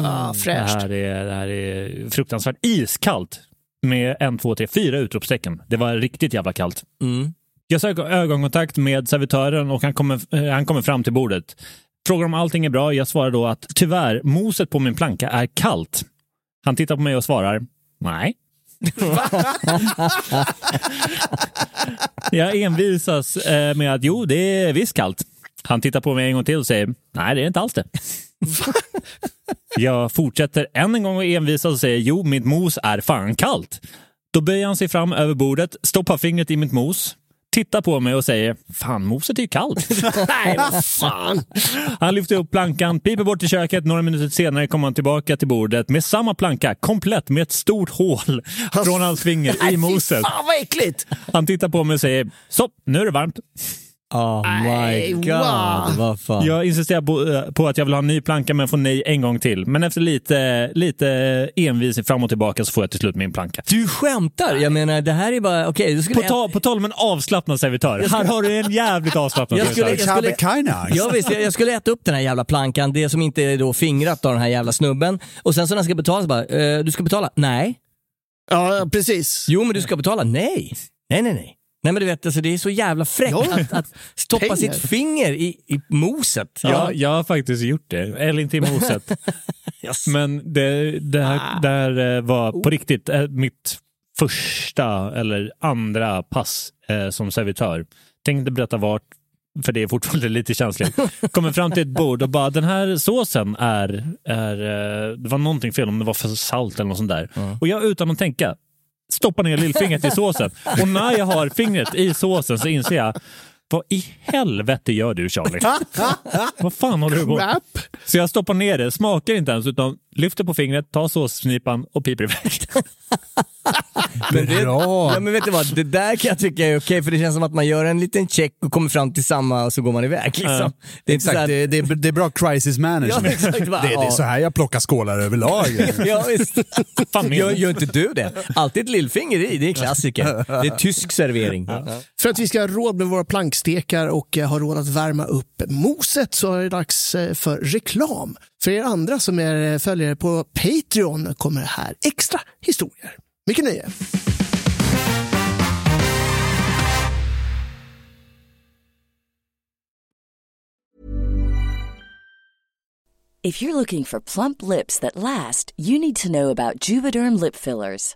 Ah, Det här, är, det här är fruktansvärt iskallt med en, två, tre, fyra utropstecken. Det var riktigt jävla kallt. Mm. Jag söker ögonkontakt med servitören och han kommer, han kommer fram till bordet. Frågar om allting är bra. Jag svarar då att tyvärr, moset på min planka är kallt. Han tittar på mig och svarar nej. jag envisas eh, med att jo, det är visst kallt. Han tittar på mig en gång till och säger nej, det är inte alls det. Jag fortsätter än en gång och envisas och säger jo, mitt mos är fan kallt. Då böjer han sig fram över bordet, stoppar fingret i mitt mos, tittar på mig och säger fan, moset är ju kallt. Nej, vad fan. Han lyfter upp plankan, piper bort till köket. Några minuter senare kommer han tillbaka till bordet med samma planka, komplett med ett stort hål från hans finger i moset. Fan vad äckligt. Han tittar på mig och säger så, nu är det varmt. Oh my god, wow. vad fan. Jag insisterar på, eh, på att jag vill ha en ny planka men får nej en gång till. Men efter lite, lite envis fram och tillbaka så får jag till slut min planka. Du skämtar? Jag menar, det här är bara... Okej, skulle... På, ta, på tal om en avslappnad servitör. Här har du en jävligt avslappnad Jag skulle- servitör. jag skulle- Kaina. Ja, visst, jag jag skulle äta upp den här jävla plankan, det som inte är då fingrat av den här jävla snubben. Och sen så när jag ska betala så bara, eh, du ska betala? Nej. Ja, precis. Jo, men du ska betala? Nej. Nej, nej, nej. Nej men du vet, alltså, det är så jävla fräckt Ja. att, att stoppa Pengar. sitt finger i, i moset. Ja, jag har faktiskt gjort det. Eller inte i moset. Yes. Men det, det, här, det här eh, var på riktigt eh, mitt första eller andra pass eh, som servitör. Tänkte berätta vart, för det är fortfarande lite känsligt. Kommer fram till ett bord och bara den här såsen är, är eh, det var någonting fel om det var för salt eller något sånt där. Och jag utan att tänka stoppar ner lillfingret i såsen. Och när jag har fingret i såsen så inser jag vad i helvete gör du Charlie? Vad fan håller du på med? Så jag stoppar ner det, smakar inte ens utan lyfter på fingret, tar såssnipan och piper iväg. Men det, Bra. ja, men vet du vad, det där kan jag tycka är okej för det känns som att man gör en liten check och kommer fram till samma och så går man iväg. Liksom. Det är Exakt, här- det, det, är- det är bra crisis management. Ja, exakt, det, va? det är Ja. så här jag plockar skålar överlag. Ja, visst. Fan, gör, gör inte du det? Alltid ett lillfinger i, det är en klassiker. Det är tysk servering. För att vi ska ha råd med våra plankstekar och eh, ha råd att värma upp moset så är det dags eh, för reklam. För er andra som är eh, följare på Patreon kommer här extra historier. Mycket nöje. If you're looking for plump lips that last, you need to know about Juvederm lip fillers.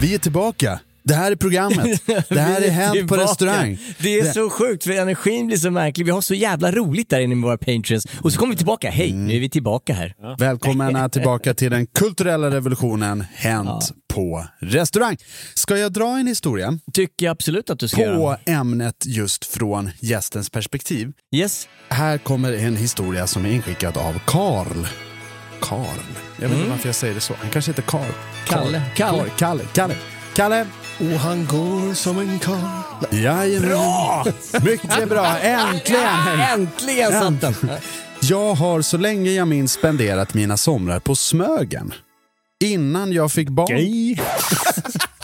Vi är tillbaka. Det här är programmet. Det här är Hänt på restaurang. Det är Det- så sjukt för energin blir så märklig. Vi har så jävla roligt där inne med våra patrons. Och så kommer vi tillbaka. Hej, Mm. nu är vi tillbaka här. Välkomna tillbaka till den kulturella revolutionen Hänt på restaurang. Ska jag dra en historia? Tycker jag absolut att du ska På göra. ämnet just från gästens perspektiv. Yes. Här kommer en historia som är inskickad av Karl. Karl. Jag vet inte Mm. varför jag säger det så. Han kanske heter Karl. Kalle. Kalle. Kalle. Kalle. Kalle. Kalle. Och han går som en karl. Jajamän. Bra! Mycket bra. Äntligen! Äntligen satt den. Jag har så länge jag minns spenderat mina somrar på Smögen. Innan jag fick barn...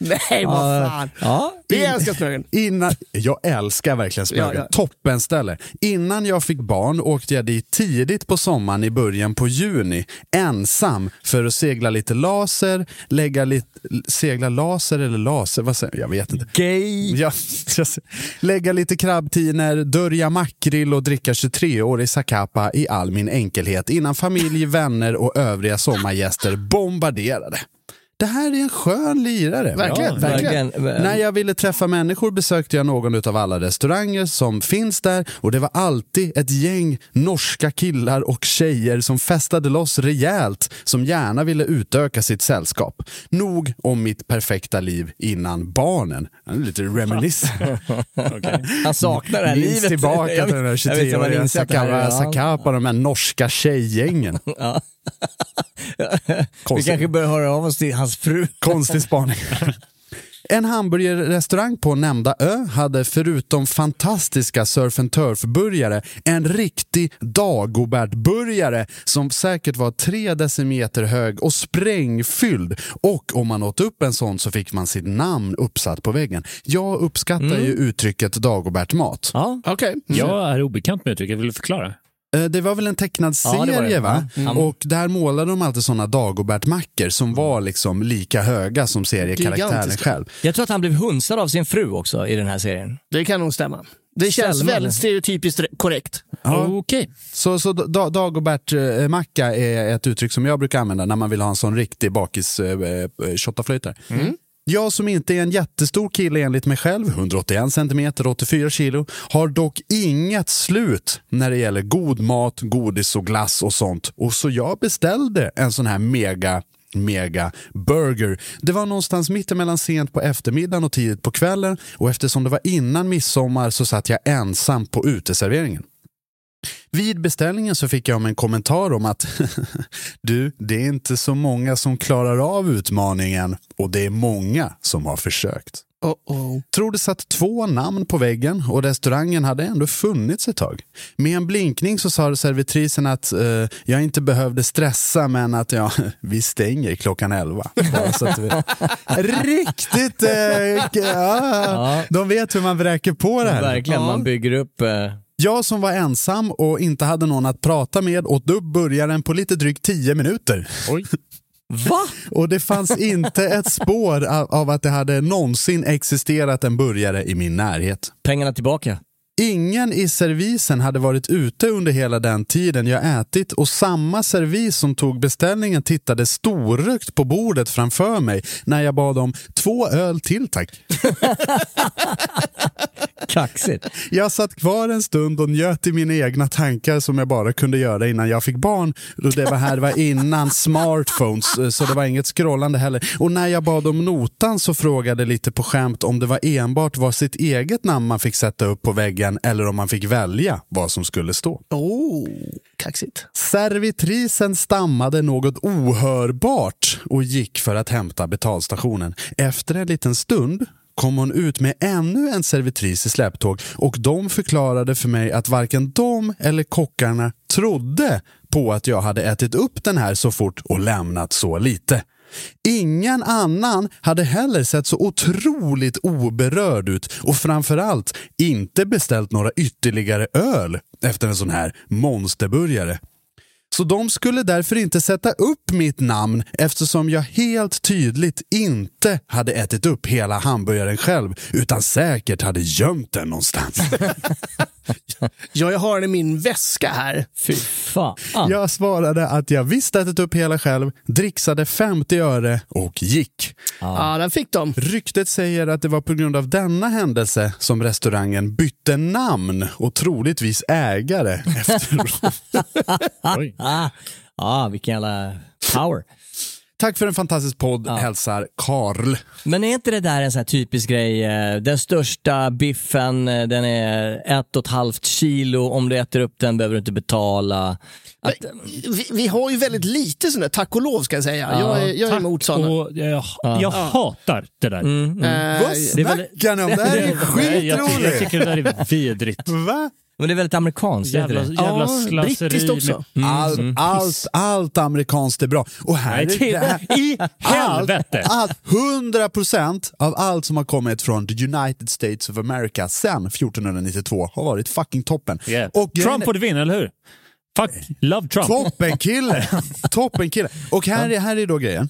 Nej, vad fan. Ja, Vi älskar Smögen. Innan, jag älskar verkligen Smögen. Ja, ja. Toppenställe. Innan jag fick barn åkte jag dit tidigt på sommaren i början på juni. Ensam för att segla lite laser, lägga lite, segla laser eller laser, vad säger jag? Jag vet inte. gay. Ja, lägga lite krabbtiner, dörja makrill och dricka 23-årig Zacapa i all min enkelhet innan familj, vänner och övriga sommargäster bombarderade. Det här är en skön lirare. Verkligen, Ja, verkligen. När jag ville träffa människor besökte jag någon av alla restauranger som finns där och det var alltid ett gäng norska killar och tjejer som festade loss rejält som gärna ville utöka sitt sällskap. Nog om mitt perfekta liv innan barnen. Lite reminiscent. Han saknar det här Minns livet. tillbaka till den där 23-åriga här. Sakapa, Ja. Sakapa, de här norska tjejgängen. Ja. Vi kanske bör höra av oss till hans fru. Konstig spaning. En hamburgerrestaurang på nämnda ö hade förutom fantastiska surf and turf-burgare en riktig Dagobert-burgare som säkert var tre decimeter hög och sprängfylld. Och om man åt upp en sån så fick man sitt namn uppsatt på väggen. Jag uppskattar Mm. ju uttrycket Dagobert-mat. Ja. Okej. Jag är obekant med uttrycket, vill du förklara? Eh, Det var väl en tecknad Ja, det serie det. va? Ja. Mm. Och där målade de alltid såna Dagobert-mackor som var liksom lika höga som seriekaraktären själv. Jag tror att han blev hunsad av sin fru också i den här serien. Det kan nog stämma. Det känns Selma. väldigt stereotypiskt korrekt. Ja. Okej. Så, så da, Dagobert-macka är ett uttryck som jag brukar använda när man vill ha en sån riktig bakis eh, eh, shottaflöjtare. Jag som inte är en jättestor kille enligt mig själv, 181 cm, 84 kilo, har dock inget slut när det gäller god mat, godis och glass och sånt. Och så jag beställde en sån här mega mega burger. Det var någonstans mittemellan sent på eftermiddagen och tidigt på kvällen och eftersom det var innan midsommar så satt jag ensam på uteserveringen. Vid beställningen så fick jag en kommentar om att du, det är inte så många som klarar av utmaningen och det är många som har försökt. Oh-oh. Tror det satt två namn på väggen och restaurangen hade ändå funnits ett tag. Med en blinkning så sa servitrisen att eh, jag inte behövde stressa men att ja, vi stänger klockan elva. Vet. Riktigt... Eh, ja, de vet hur man vräker på det här. Verkligen, man bygger upp... Jag som var ensam och inte hade någon att prata med åt upp burgaren på lite drygt 10 minuter. Oj. Va? Och det fanns inte ett spår av, av att det hade någonsin existerat en burgare i min närhet. Pengarna tillbaka. Ingen i servisen hade varit ute under hela den tiden jag ätit och samma servis som tog beställningen tittade storögt på bordet framför mig när jag bad om två öl till tack. Kaxigt. Jag satt kvar en stund och njöt i mina egna tankar som jag bara kunde göra innan jag fick barn. Det var här det var innan smartphones, eh, så det var inget scrollande heller. Och när jag bad om notan så frågade lite på skämt om det var enbart var sitt eget namn man fick sätta upp på väggen eller om man fick välja vad som skulle stå. Oh, kaxigt. Servitrisen stammade något ohörbart och gick för att hämta betalstationen. Efter en liten stund kom hon ut med ännu en servitris i släptåg och de förklarade för mig att varken de eller kockarna trodde på att jag hade ätit upp den här så fort och lämnat så lite. Ingen annan hade heller sett så otroligt oberörd ut och framförallt inte beställt några ytterligare öl efter en sån här monsterburgare. Så de skulle därför inte sätta upp mitt namn eftersom jag helt tydligt inte hade ätit upp hela hamburgaren själv utan säkert hade gömt den någonstans. Ja, jag har den i min väska här. Fy fan. Jag svarade att jag visst ätit upp hela själv, dricksade 50 öre och gick. Ja, den fick de. Ryktet säger att det var på grund av denna händelse som restaurangen bytte namn och troligtvis ägare efteråt. Oj. Ah, ah, vilken jävla power. Tack för en fantastisk podd, hälsar Karl. Men är inte det där en sån här typisk grej? eh, Den största biffen, eh, den är ett och ett halvt kilo. Om du äter upp den behöver du inte betala. Att, Vi, vi har ju väldigt lite sådana, tack och lov ska jag säga. jag är, jag är emot sådana. och, jag, jag hatar det där. mm, mm. Eh, Vad det är väl- snackar ni om? Det här är Nej, jag, jag skitroligt! tycker det där är vidrigt. Va? Men det är väldigt amerikanskt, Jävla, det? jävla Ja, slöseri. brittiskt också. med- Allt, Mm. allt, allt amerikanskt är bra. Och här Nej, är det- här, I helvete! Allt, 100% av allt som har kommit från the United States of America sen 1492 har varit fucking toppen. Yeah. Och Trump borde vinna, eller hur? Fuck, love Trump. Toppen kille! Toppen kille. Och här är, här är då grejen.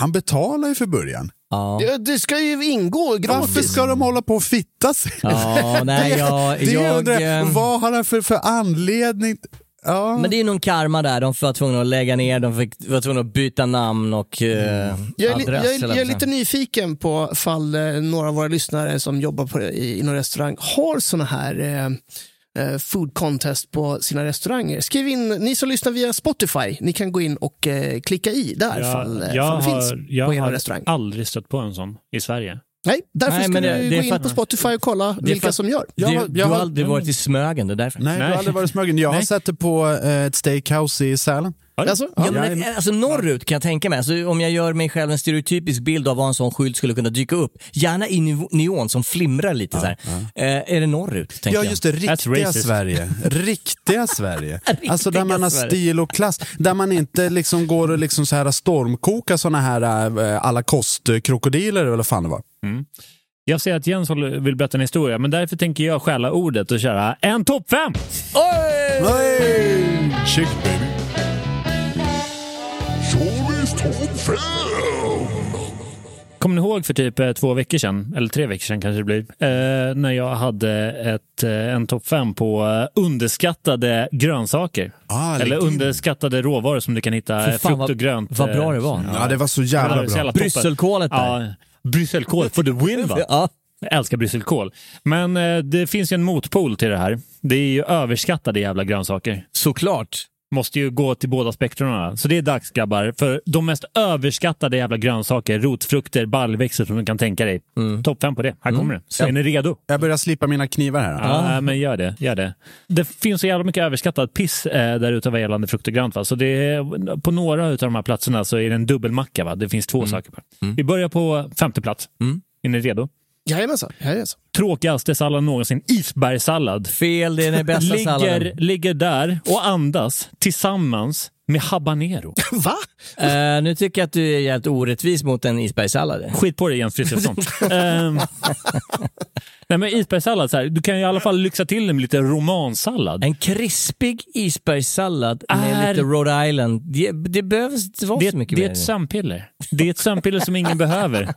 Han betalar ju för början. Ja. Ja, det ska ju ingå gratis. Varför ska de hålla på och fitta sig? Ja, nej, jag, det jag, undrar, eh, vad har han för, för anledning? Ja. men det är någon karma där. De var tvungna att lägga ner, de fick, var tvungna att byta namn och eh, Jag är, adress. jag, eller jag är lite nyfiken på fall eh, några av våra lyssnare som jobbar på, i, i någon restaurang har såna här eh, eh, food contest på sina restauranger. Skriv in, ni som lyssnar via Spotify, ni kan gå in och eh, klicka i där fall, eh, jag fall det har, finns jag på er har restaurang. aldrig stött på en sån i Sverige. Nej, därför Nej, ska men du det- det gå in att- på Spotify och kolla vilka att- som gör. Jag du, har- du har aldrig varit i Smögen, det är därför. Nej, du har Nej. aldrig varit smögen. Jag har Nej. sett det på eh, ett steakhouse i Sälen. Alltså, Ja, ja. men, alltså norrut kan jag tänka mig, alltså, om jag gör mig själv en stereotypisk bild av vad en sån skylt skulle kunna dyka upp, gärna i neon som flimrar lite så här. Eh, är det norrut? Tänker Ja, just det. Riktiga. Sverige. Riktiga Sverige. Riktiga Alltså där man har Sverige. stil och klass. Där man inte liksom går och liksom så här stormkokar såna här alla kostkrokodiler eller vad fan det var. Jag ser att Jens vill berätta en historia, men därför tänker jag stjäla ordet och köra en topp fem! Hey! Chick baby. Kommer ni ihåg för typ eh, två veckor sedan, eller tre veckor sedan kanske det blir, eh, när jag hade ett, eh, en topp fem på eh, underskattade grönsaker? Ah, eller underskattade råvaror som du kan hitta, fan, frukt vad- och grönt. vad bra det var. Ja, det var så jävla var så bra. jävla toppen. Brysselkålet där. Ja, brysselkål for the win va? Ja. Jag älskar brysselkål. Men eh, det finns ju en motpol till det här. Det är ju överskattade jävla grönsaker. Såklart. Måste ju gå till båda spektrarna. Så det är dags grabbar. För de mest överskattade jävla grönsaker, rotfrukter, baljväxter som du kan tänka dig. Topp fem på det. Här kommer det. Är ni redo? Jag börjar slipa mina knivar här. Ja, men gör det, gör det. Det finns så jävla mycket överskattat piss eh, där ute vad gällande frukt och grönt. Va? Så det är, på några av de här platserna så är det en dubbelmacka. Va? Det finns två saker. På. Vi börjar på femte plats. Är ni redo? Jajamensan. Jajamensan. Tråkigaste sallad någonsin, isbergssallad. Fel, det är den bästa Ligger, salladen. ligger där och andas tillsammans med habanero. Va? Eh, nu tycker jag att du är jävligt orättvis mot en isbergssallad. Skit på dig Jens Frithiofsson. um, nej men isbergssallad, så här, du kan ju i alla fall lyxa till det med lite romansallad. En krispig isbergssallad med Är- lite Rhode Island. Det, det behövs inte vara Det, så mycket det är mer. ett sömnpiller. Det är ett sömnpiller som ingen behöver.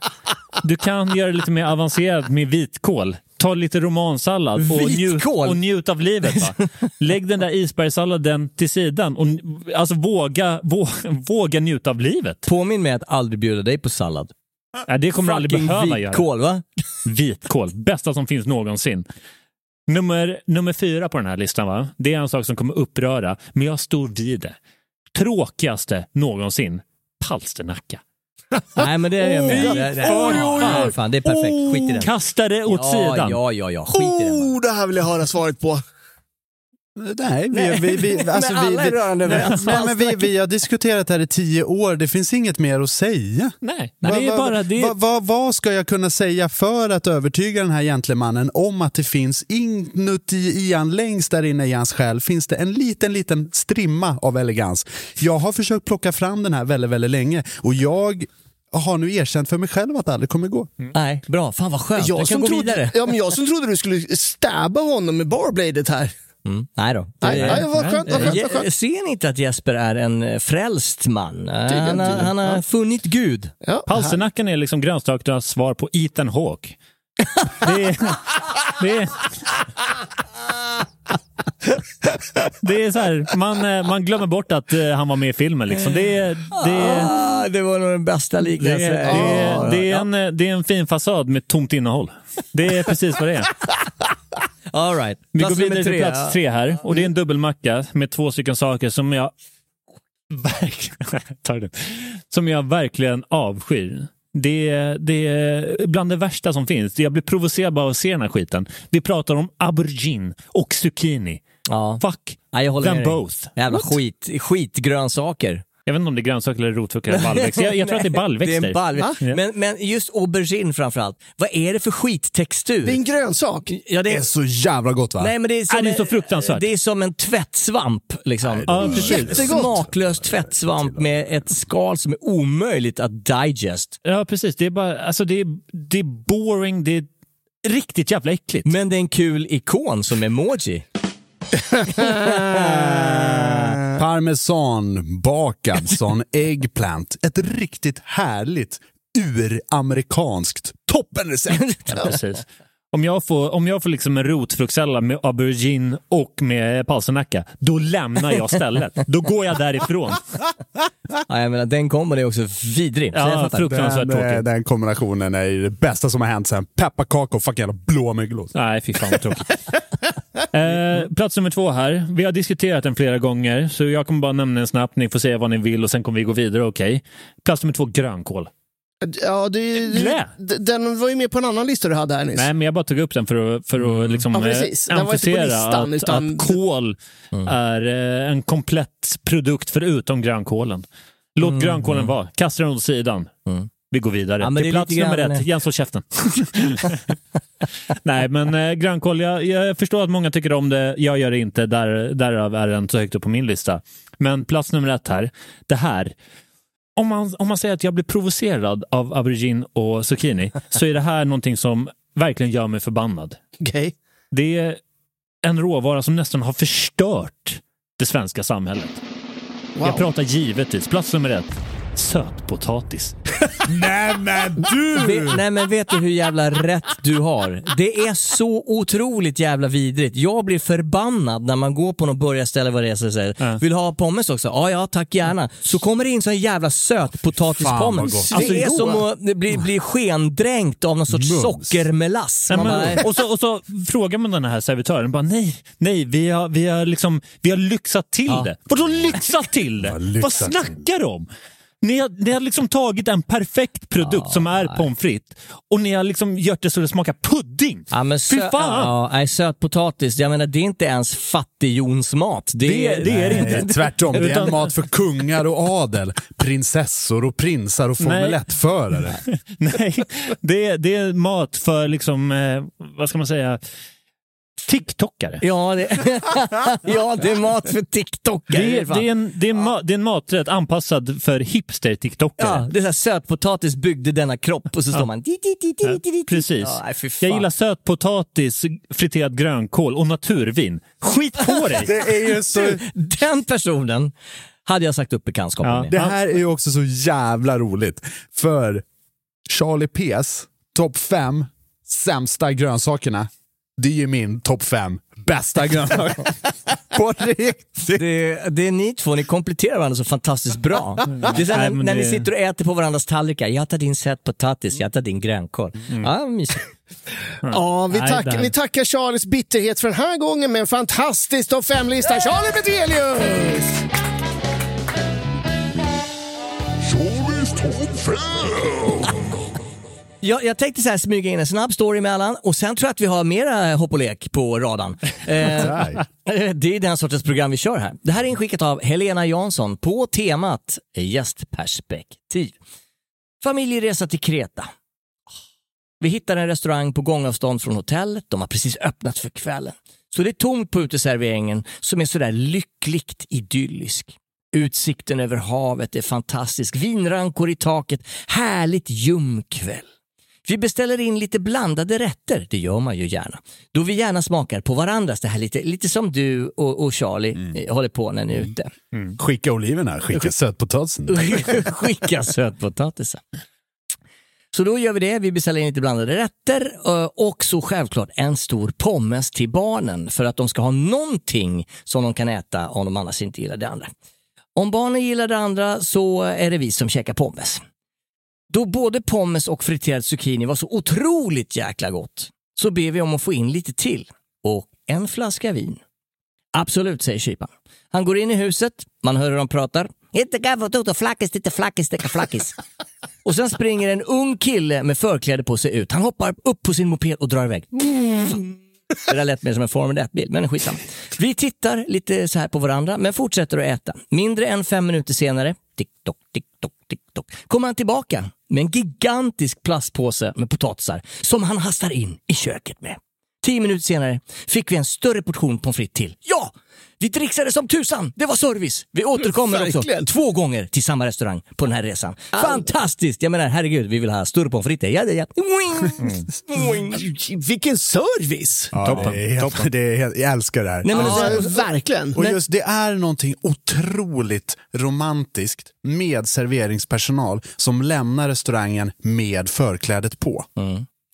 Du kan göra det lite mer avancerat med vitkål. Ta lite romansallad och njut, och njut av livet. Va? Lägg den där isbergssalladen till sidan och alltså, våga, våga, våga njuta av livet. Påminn mig att aldrig bjuda dig på sallad. Ja, det kommer du aldrig behöva göra. vitkål, va? Vitkål, bästa som finns någonsin. Nummer, nummer fyra på den här listan, va? det är en sak som kommer uppröra, men jag står vid det. Tråkigaste någonsin, palsternacka. Nej, men det är jag med. Det, det, fan. fan, fan, det är perfekt. Skit i den. Kasta det åt ja, sidan. Ja, ja, ja. Skit i den. bara. Oh, det här vill jag höra svaret på. Nej, vi, vi, vi, alltså, Men alla är rörande nej, överens. nej, men vi, vi har diskuterat det här i tio år, det finns inget mer att säga. Nej, Va- det är va- bara det. va- va- vad ska jag kunna säga för att övertyga den här gentlemannen om att det finns inuti i han, längst där inne i hans själ, finns det en liten, liten strimma av elegans. Jag har försökt plocka fram den här väldigt, väldigt länge och jag har nu erkänt för mig själv att det aldrig kommer gå. Nej, bra. Fan vad skönt. Jag, Jag kan som, gå trodde, vidare. ja, men jag som trodde du skulle stabba honom med barbladet här. Mm. Nej då. Nej, Det- nej, vad skönt, vad skönt, vad skönt. Ser ni inte att Jesper är en eh, frälst man? Eh, Han har, han har Ja. funnit Gud. Ja, Palsternackan är liksom grönsakernas svar på Ethan Hawke. Det är, det är, Det är så här, man, eh, man glömmer bort att han var med i filmen. Liksom. Det, är- det, Ah, det var nog den bästa det, liknelsen. det, är- det, är en, det är en fin fasad med tomt innehåll. Det är precis vad det är. All right. Vi går vidare till plats tre här. Och det är en dubbelmacka med två stycken saker som jag verkligen, som jag verkligen avskyr. Det är, det är bland det värsta som finns. Jag blir provocerad bara av att se den här skiten. Vi pratar om aubergine och zucchini. Ja. Fuck Ja, jag håller them both. Jävla What? skit, skitgrönsaker. Jag vet inte om det är grönsaker eller rotfrukter eller baljväxter. Jag, jag tror att det är baljväxter. Det är en baljväxt. Ja. Men, men just aubergine framförallt. Vad är det för skittextur? Det är en grönsak. Ja, det Det är, så jävla gott va? nej, men det är, som Ja, det är så en- fruktansvärt. Det är som en tvättsvamp. Liksom. Ja, precis. Jättegott. Smaklös tvättsvamp med ett skal som är omöjligt att digest. Ja, precis. Det är bara, alltså det är, det är boring, det är riktigt jävla äckligt. Men det är en kul ikon som emoji. Parmesan, bakad sån eggplant. Ett riktigt härligt uramerikanskt toppenrecept. Ja, precis. Om jag får, om jag får liksom en rotfruktsallad med aubergine och med palsternacka, då lämnar jag stället. Då går jag därifrån. Ja, jag menar, den kombon är också vidrig. Ja, fruktansvärt Den, tråkigt. den kombinationen är det bästa som har hänt sen pepparkaka och fucking jävla blåmögelost. Nej, fy fan vad tråkigt. Eh, plats nummer två här. Vi har diskuterat den flera gånger, så jag kommer bara nämna den snabbt. Ni får säga vad ni vill och sen kommer vi gå vidare, okej? Plats nummer två, grönkål. Ja, det, det, den var ju med på en annan lista du hade här nyss. Nej, men jag bara tog upp den för att, för att liksom, Ja, precis. eh, Den emfasera listan, att, utan- att kol är eh, en komplett produkt förutom grönkålen. Låt grönkålen vara. Kasta den åt sidan. Vi går vidare. Ja, men det Till är plats nummer grann- ett. Jens håll käften. Nej, men eh, grönkål, jag, förstår att många tycker om det. Jag gör det inte. Där, därav är den så högt upp på min lista. Men plats nummer ett här. Det här. Om man, om man säger att jag blir provocerad av aubergine och zucchini så är det här någonting som verkligen gör mig förbannad. Okej. Det är en råvara som nästan har förstört det svenska samhället. Wow. Jag pratar givetvis, plats nummer ett, sötpotatis. Nej men du! Vet, nej men vet du hur jävla rätt du har? Det är så otroligt jävla vidrigt. Jag blir förbannad när man går på något burgarställe vad det är säger Ja. Vill du ha pommes också? Ja, ja tack gärna. Så kommer det in sån jävla sötpotatispommes. gott. Det Alltså, är som att bli, bli skendränkt av någon sorts Mums. sockermelass. Nej, Man bara, men, och, så, och så frågar man den här servitören, bara, nej, nej, vi har, vi har, liksom, vi har lyxat till Ja. det. Vadå lyxat till det? Vad snackar du om? Ni har, ni har liksom tagit en perfekt produkt som är pommes frites och ni har liksom gjort det så det smakar pudding. Ja, men Fy fan! Ja, nej, sötpotatis, jag menar det är inte ens fattigjonsmat. Det, Det- det är det inte. Nej, tvärtom, det är en mat för kungar och adel, prinsessor och prinsar och Formel Nej. 1-förare. Nej, det är, det är mat för liksom, eh, vad ska man säga, TikTokare. Ja, det, ja, det är mat för TikTokare. Det är, det, är en, det, är ma- det är en maträtt anpassad för hipster-tiktokare. Ja, det är så här, sötpotatis byggde denna kropp och så står man... Precis. Jag gillar sötpotatis, friterad grönkål och naturvin. Skit på dig! Det är ju så... Den personen hade jag sagt upp bekantskapen Ja. med. Det här är ju också så jävla roligt. För Charlie P's topp fem sämsta grönsakerna, det är min topp fem bästa grönsaker. På riktigt. Det, det är ni två, ni kompletterar varandra så fantastiskt bra. Det är så här, när, när ni sitter och äter på varandras tallrikar. Jag tar din sötpotatis, jag tar din grönkål. Mm. Ja, mysigt. Ja, vi, tack, vi tackar Charlies bitterhet för den här gången med en fantastisk topp 5-lista. Charlie Petelius! Jag, jag tänkte så här smyga in en snabb story emellan och sen tror jag att vi har mera hopp och lek på radarn. Eh, det är den sortens program vi kör här. Det här är inskickat av Helena Jansson på temat gästperspektiv. Familjeresa till Kreta. Vi hittar en restaurang på gångavstånd från hotellet. De har precis öppnat för kvällen. Så det är tomt på uteserveringen som är sådär lyckligt idyllisk. Utsikten över havet är fantastisk. Vinrankor i taket. Härligt ljumkväll. Vi beställer in lite blandade rätter, det gör man ju gärna. Då vi gärna smakar på varandras, det här lite, lite som du och, och Charlie eh, håller på när ni är ute. Skicka oliverna, skicka sötpotatisen. Skicka sötpotatisar. Så då gör vi det. Vi beställer in lite blandade rätter eh, och så självklart en stor pommes till barnen för att de ska ha någonting som de kan äta om de annars inte gillar det andra. Om barnen gillar det andra så är det vi som käkar pommes. Då både pommes och friterad zucchini var så otroligt jäkla gott så ber vi om att få in lite till och en flaska vin. Absolut, säger kyparen. Han går in i huset, man hör hur de pratar. Inte gavot flackis, inte flackis, inte flackis. Och sen springer en ung kille med förkläde på sig ut. Han hoppar upp på sin moped och drar iväg. Det där lät mer som en Formel 1-bil, men skitsamma. Vi tittar lite så här på varandra, men fortsätter att äta. Mindre än fem minuter senare, tick-tock, tick-tock, tick-tock, kommer han tillbaka med en gigantisk plastpåse med potatisar som han hastar in i köket med. Tio minuter senare fick vi en större portion pommes frites till. Ja! Vi dricksade som tusan! Det var service! Vi återkommer också två gånger till samma restaurang på den här resan. Fantastiskt! Jag menar, herregud, vi vill ha större pommes frites. Ja, ja, ja. Vilken service! Ja, Toppen, det är helt, toppen. Det är helt, jag älskar det här. Nej, men Ja, alltså, verkligen. Och just det är någonting otroligt romantiskt med serveringspersonal som lämnar restaurangen med förklädet på.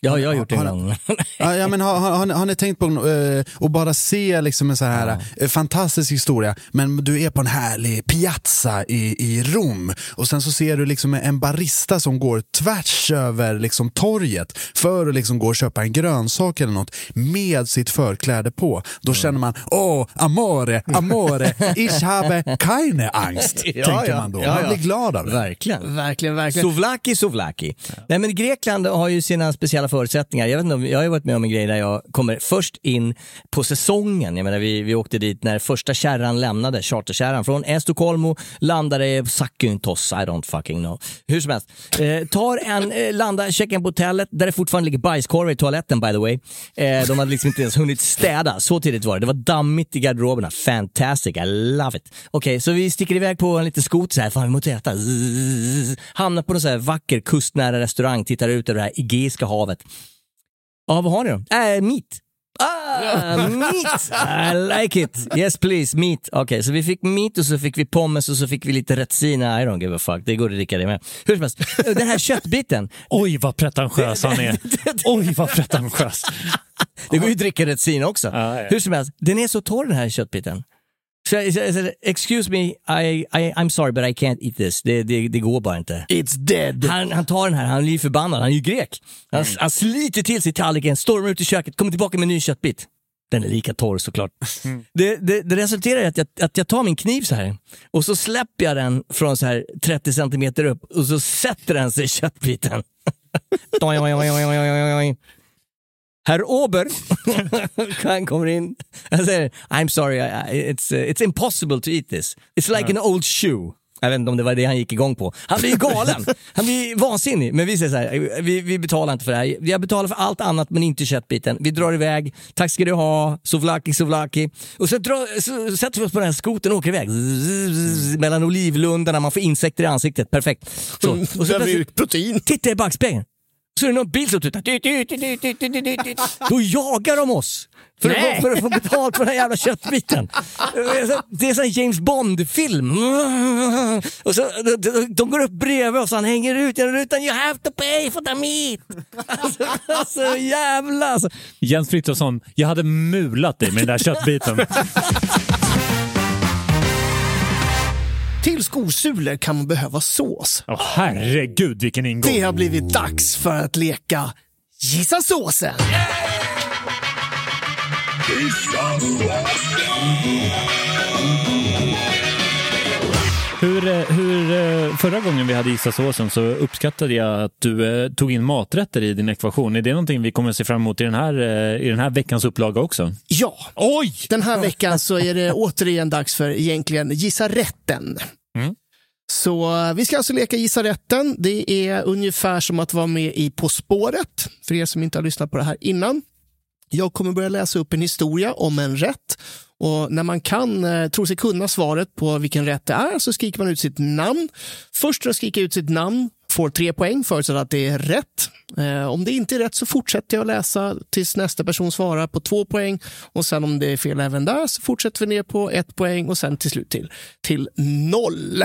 Ja, jag har gjort det en Har- gång. Ja, ja, men har, har, har, ni- tänkt på uh, att bara se liksom en så här eh, fantastisk historia, men du är på en härlig piazza i, i Rom och sen så ser du liksom en barista som går tvärs över liksom torget för att liksom gå och köpa en grönsak eller något med sitt förkläde på. Då känner man, åh, amore, amore, ich habe keine Angst, Ja, tänker ja. man då. Ja, Man ja. blir glad av det. Verkligen. Verkligen, verkligen. Souvlaki, souvlaki. Nej, men Grekland har ju sina speciella förutsättningar. Jag, vet inte, jag har varit med om en grej där jag kommer först in på säsongen. Jag menar, vi, vi åkte dit när första kärran lämnade, charterkärran från Estocolmo, landade i Sakyntos. I don't fucking know. Hur som helst. Eh, tar en, eh, landar, checkar in på hotellet där det fortfarande ligger bajskorvar i toaletten by the way. Eh, de hade liksom inte ens hunnit städa, så tidigt var det. Det var dammigt i garderoberna. Fantastic, I love it. Okej, så vi sticker iväg på en liten skoter så här, fan vi måste äta. Zzz. Hamnar på en så här vacker kustnära restaurang, tittar ut över det här Egeiska havet. Ja, vad har ni då? Äh, meat. Ah, meat! I like it. Yes please, meat. Okej, så vi fick meat och så fick vi pommes och så fick vi lite retsina. I don't give a fuck, det går att dricka det med. Hur som helst, den här köttbiten. Oj, vad pretentiös han är. Oj, vad pretentiös. Det går ju att dricka retsina också. Ja, ja. Hur som helst, den är så torr den här köttbiten. Så jag, jag, jag, excuse me, I, I, I'm sorry but I can't eat this. Det, det, det går bara inte. It's dead. Han, han tar den här, han är ju förbannad, han är ju grek. Han, Mm. han sliter till sig tallriken, stormar ut i köket, kommer tillbaka med en ny köttbit. Den är lika torr såklart. Mm. Det, det, det resulterar i att jag, att jag tar min kniv så här och så släpper jag den från så här 30 centimeter upp och så sätter den sig i köttbiten. Herr Ober, han kommer in. Han säger, I'm sorry, it's, uh, it's impossible to eat this. It's like an old shoe. Jag vet inte om det var det han gick igång på. Han blir ju galen. Han blir vansinnig. Men vi säger så här, vi, vi betalar inte för det här. Jag betalar för allt annat men inte köttbiten. Vi drar iväg, tack ska du ha, souvlaki, souvlaki. Och så, drar, så sätter vi oss på den här skoten och åker iväg. Zzz, mellan olivlundarna, man får insekter i ansiktet. Perfekt. Så. Och så plötsligt- protein. Titta i backspegeln. Så är det någon bil som tutar. Tut, tut, tut, tut, tut, tut, tut, tut. Då jagar de oss. För att, för att få betalt för den här jävla köttbiten. Det är en sån James Bond-film. Och så, de, de går upp bredvid oss, han hänger ut genom rutan. You have to pay for the meat. Alltså, alltså jävla alltså. Jens Frithiofsson, jag hade mulat dig med den där köttbiten. Till skosulor kan man behöva sås. Åh, herregud vilken ingång. Det har blivit dags för att leka Gissa såsen! Hur, eh, hur, eh, förra gången vi hade Gissa såsen så uppskattade jag att du eh, tog in maträtter i din ekvation. Är det någonting vi kommer att se fram emot i den här, eh, i den här veckans upplaga också? Ja, Oj! den här veckan så är det återigen dags för egentligen Gissa rätten. Så eh, vi ska alltså leka Gissa rätten. Det är ungefär som att vara med i På spåret, för er som inte har lyssnat på det här innan. Jag kommer börja läsa upp en historia om en rätt och när man kan, eh, tror sig kunna svaret på vilken rätt det är så skriker man ut sitt namn. Först att skrika ut sitt namn får tre poäng förutsatt att det är rätt. Eh, om det inte är rätt så fortsätter jag läsa tills nästa person svarar på två poäng och sen om det är fel även där så fortsätter vi ner på ett poäng och sen till slut till, till noll.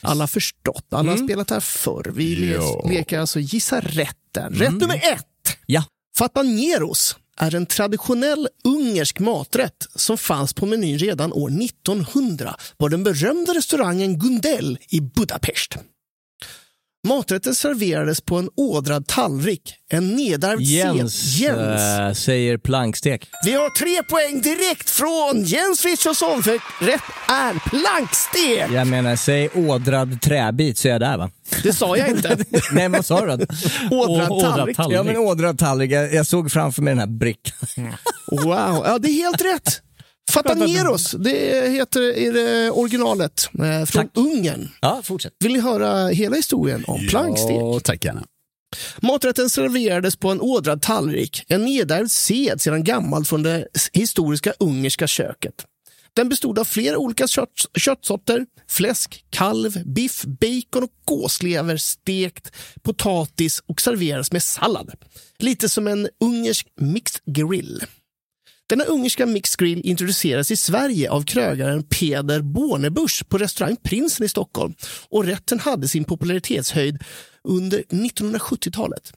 Alla förstått, alla har Mm. spelat här förr. Vi le- leker alltså Gissa rätten. Rätt Mm. nummer ett. Ja. Fatanieros är en traditionell ungersk maträtt som fanns på menyn redan år 1900 på den berömda restaurangen Gundel i Budapest. Maträtten serverades på en ådrad tallrik, en nedärvd Jens. Jens. eh, säger plankstek. Vi har tre poäng direkt från Jens Frithiofsson för rätt är plankstek. Jag menar, säg ådrad träbit så är jag där va? Det sa jag inte. Nej, vad sa du ådrad tallrik. tallrik. Ja, men ådrad tallrik. Jag, jag såg framför mig den här brickan. Wow, ja det är helt rätt. Fatanieros, det heter är det originalet eh, från Tack. Ungern. Ja, fortsätt. Vill ni höra hela historien om plankstek? Ja, tack gärna. Maträtten serverades på en ådrad tallrik, en nedärvd sed sedan gammalt från det historiska ungerska köket. Den bestod av flera olika kött, köttsorter, fläsk, kalv, biff, bacon och gåslever, stekt, potatis och serveras med sallad. Lite som en ungersk mixed grill. Denna ungerska mixed grill introducerades i Sverige av krögaren Peder Bornebusch på restaurang Prinsen i Stockholm och rätten hade sin popularitetshöjd under 1970-talet.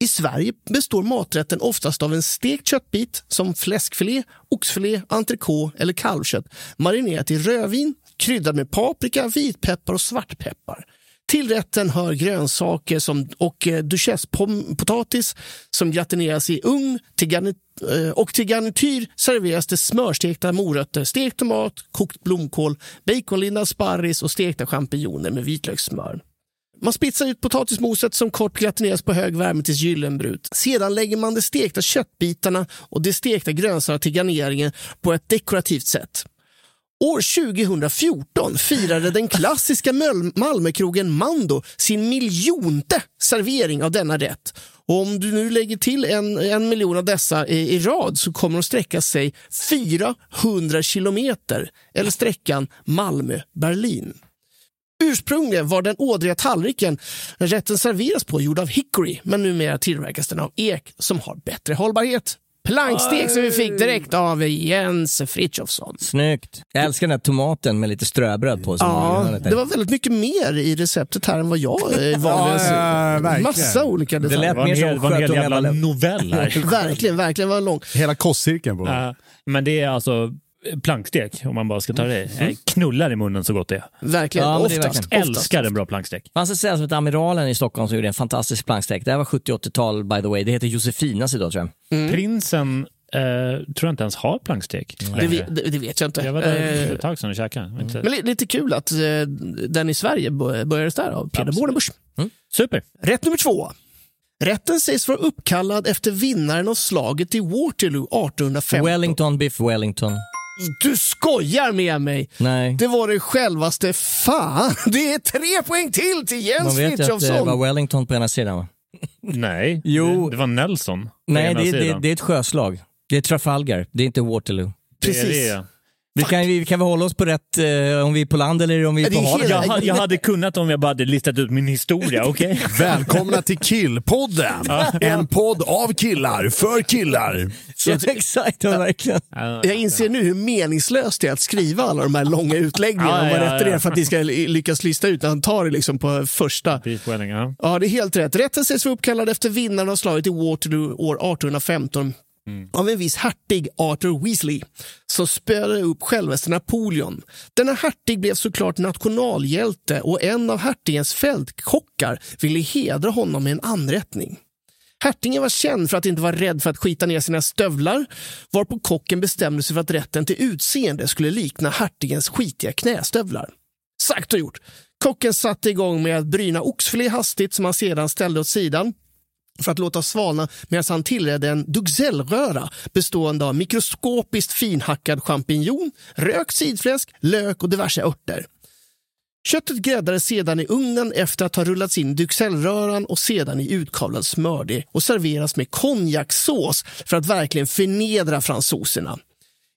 I Sverige består maträtten oftast av en stekt köttbit som fläskfilé, oxfilé, entrecote eller kalvkött marinerat i rödvin, kryddad med paprika, vitpeppar och svartpeppar. Till rätten hör grönsaker som, och eh, duchessepotatis som gratineras i ugn till garnityr Eh, och till garnityr serveras det smörstekta morötter, stekt tomat, kokt blomkål, baconlindad sparris och stekta champinjoner med vitlökssmör. Man spitsar ut potatismoset som kort gratineras på hög värme tills gyllenbrunt. Sedan lägger man de stekta köttbitarna och de stekta grönsakerna till garneringen på ett dekorativt sätt. År 2014 firade den klassiska Malmökrogen Mando sin miljonte servering av denna rätt. Och om du nu lägger till en, en miljon av dessa i, i rad så kommer de sträcka sig 400 kilometer, eller sträckan Malmö-Berlin. Ursprungligen var den ådriga tallriken rätten serveras på gjord av hickory, men numera tillverkas den av ek som har bättre hållbarhet. Plankstek som vi fick direkt av Jens Frithiofsson. Snyggt. Jag älskar den här tomaten med lite ströbröd på. som Ja, det var väldigt mycket mer i receptet här än vad jag eh, valde. Ja. Massa olika Det detaljer. lät Det en mer som en hel jävla novell här. Verkligen, verkligen var lång. Hela kostcirkeln på Ja, men det är alltså plankstek, om man bara ska ta det. Jag Knullar i munnen så gott det är. Verkligen, Ja, men det är oftast. verkligen. oftast. Älskar en bra plankstek. Det fanns ett ställe som hette Amiralen i Stockholm som gjorde en fantastisk plankstek. Det här var 70-80-tal by the way. Det heter Josefinas idag tror jag. Prinsen eh, tror jag inte ens har plankstek Det, det, det vet jag inte. Jag var där Eh, för ett tag sedan och käkade. Inte- men li- lite kul att eh, den i Sverige bör- började där av Peder. Bornebusch. Super. Rätt nummer två. Rätten sägs vara uppkallad efter vinnaren av slaget i Waterloo 1815. Wellington Biff Wellington. Du skojar med mig! Nej. Det var det självaste fan. Det är tre poäng till till Jens Man vet att det Frithiofsson. var Wellington på ena sidan va? Nej, Jo. Det, det var Nelson. Nej, det, det, det är ett sjöslag. Det är Trafalgar, det är inte Waterloo. Det är Precis. det. Vi kan, vi kan väl hålla oss på rätt eh, om vi är på land eller om vi är på havet. Jag, ha- jag hade kunnat om jag bara hade listat ut min historia, okej? Välkomna till Killpodden! En podd av killar, för killar. Så, exakt, ja, verkligen. Jag inser nu hur meningslöst det är att skriva alla de här långa utläggningarna Ja, om vad ja, rätten ja. är för att ni ska lyckas lista ut han tar det liksom på första. Ja. Ja, det är helt rätt. Rätten sägs vara uppkallad efter vinnaren av slaget i Waterloo år 1815 Mm. av en viss hertig Arthur Weasley som spöade upp självaste Napoleon. Denna hertig blev såklart nationalhjälte och en av hertigens fältkockar ville hedra honom med en anrättning. Hertigen var känd för att inte vara rädd för att skita ner sina stövlar varpå kocken bestämde sig för att rätten till utseende skulle likna hertigens skitiga knästövlar. Sagt och gjort. Kocken satte igång med att bryna oxfilé hastigt som han sedan ställde åt sidan för att låta svalna medan han tillredde en duxellröra bestående av mikroskopiskt finhackad champinjon, rökt sidfläsk, lök och diverse örter. Köttet gräddades sedan i ugnen efter att ha rullats in i duxellröran och sedan i utkavlad smördeg och serveras med konjakssås för att verkligen förnedra fransoserna.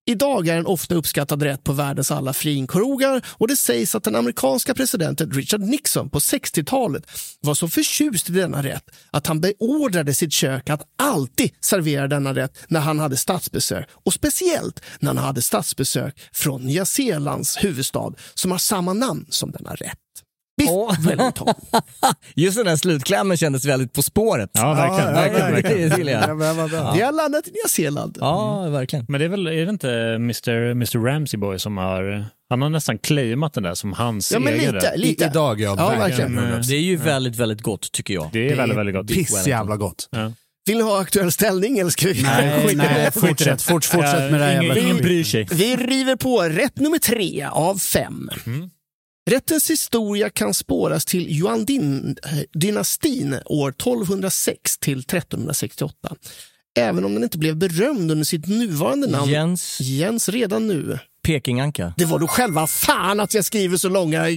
Idag är en ofta uppskattad rätt på världens alla finkrogar och det sägs att den amerikanska presidenten Richard Nixon på 60-talet var så förtjust i denna rätt att han beordrade sitt kök att alltid servera denna rätt när han hade statsbesök och speciellt när han hade statsbesök från Nya Zeelands huvudstad som har samma namn som denna rätt. Biff Wellington. Just den där slutklämmen kändes väldigt På spåret. Ja, verkligen. verkligen, verkligen. Det gillar jag. Vi har landat i Nya Zeeland. Ja, verkligen. Men det är väl, är det inte Mr. Mr. Ramsey Boy som har, han har nästan claimat den där som hans Ja, men egen lite, lite. I, idag, ja. Ja, verkligen. verkligen. Det är ju väldigt, väldigt gott tycker jag. Det är väldigt, väldigt gott. Piss jävla gott. Ja. Vill ni ha aktuell ställning eller ska vi... Nej, Skit nej, det, fortsätt, det. fort, fortsätt med det här ingen, ingen bryr sig. Vi river på rätt nummer tre av fem. Rättens historia kan spåras till Yuan-dynastin år 1206 till 1368. Även om den inte blev berömd under sitt nuvarande namn Jens Jens redan nu. Pekinganka. Det var då själva fan att jag skriver så långa... Det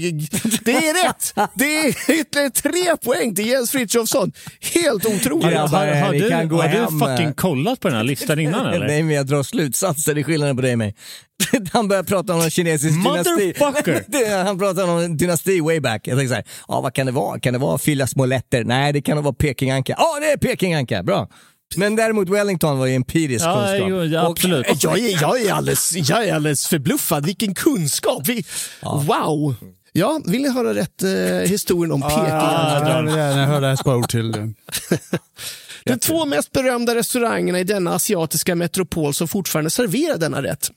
är rätt! Det är ytterligare tre poäng till Jens Frithiofsson. Helt otroligt. Ja, Har, har, vi du, har du fucking kollat på den här listan innan eller? Nej, men jag drar slutsatser. Det är skillnaden på dig och mig. Han börjar prata om en kinesisk dynasti. Motherfucker! Det- Han pratar om en dynasti way back. Jag tänker så här, ja, vad kan det vara? Kan det vara fylla små letter? Nej, det kan nog vara Pekinganka. Ja, det är Pekinganka. Bra. Men däremot Wellington var ju empirisk Ja, kunskap. jo, ja, absolut. Jag är, jag, är alldeles, jag är alldeles förbluffad. Vilken kunskap! Vi, Wow! Ja, vill ni höra rätt eh, historien om Peking? Ja, jag vill gärna höra ett par ord till. De två mest berömda restaurangerna i denna asiatiska metropol som fortfarande serverar denna rätt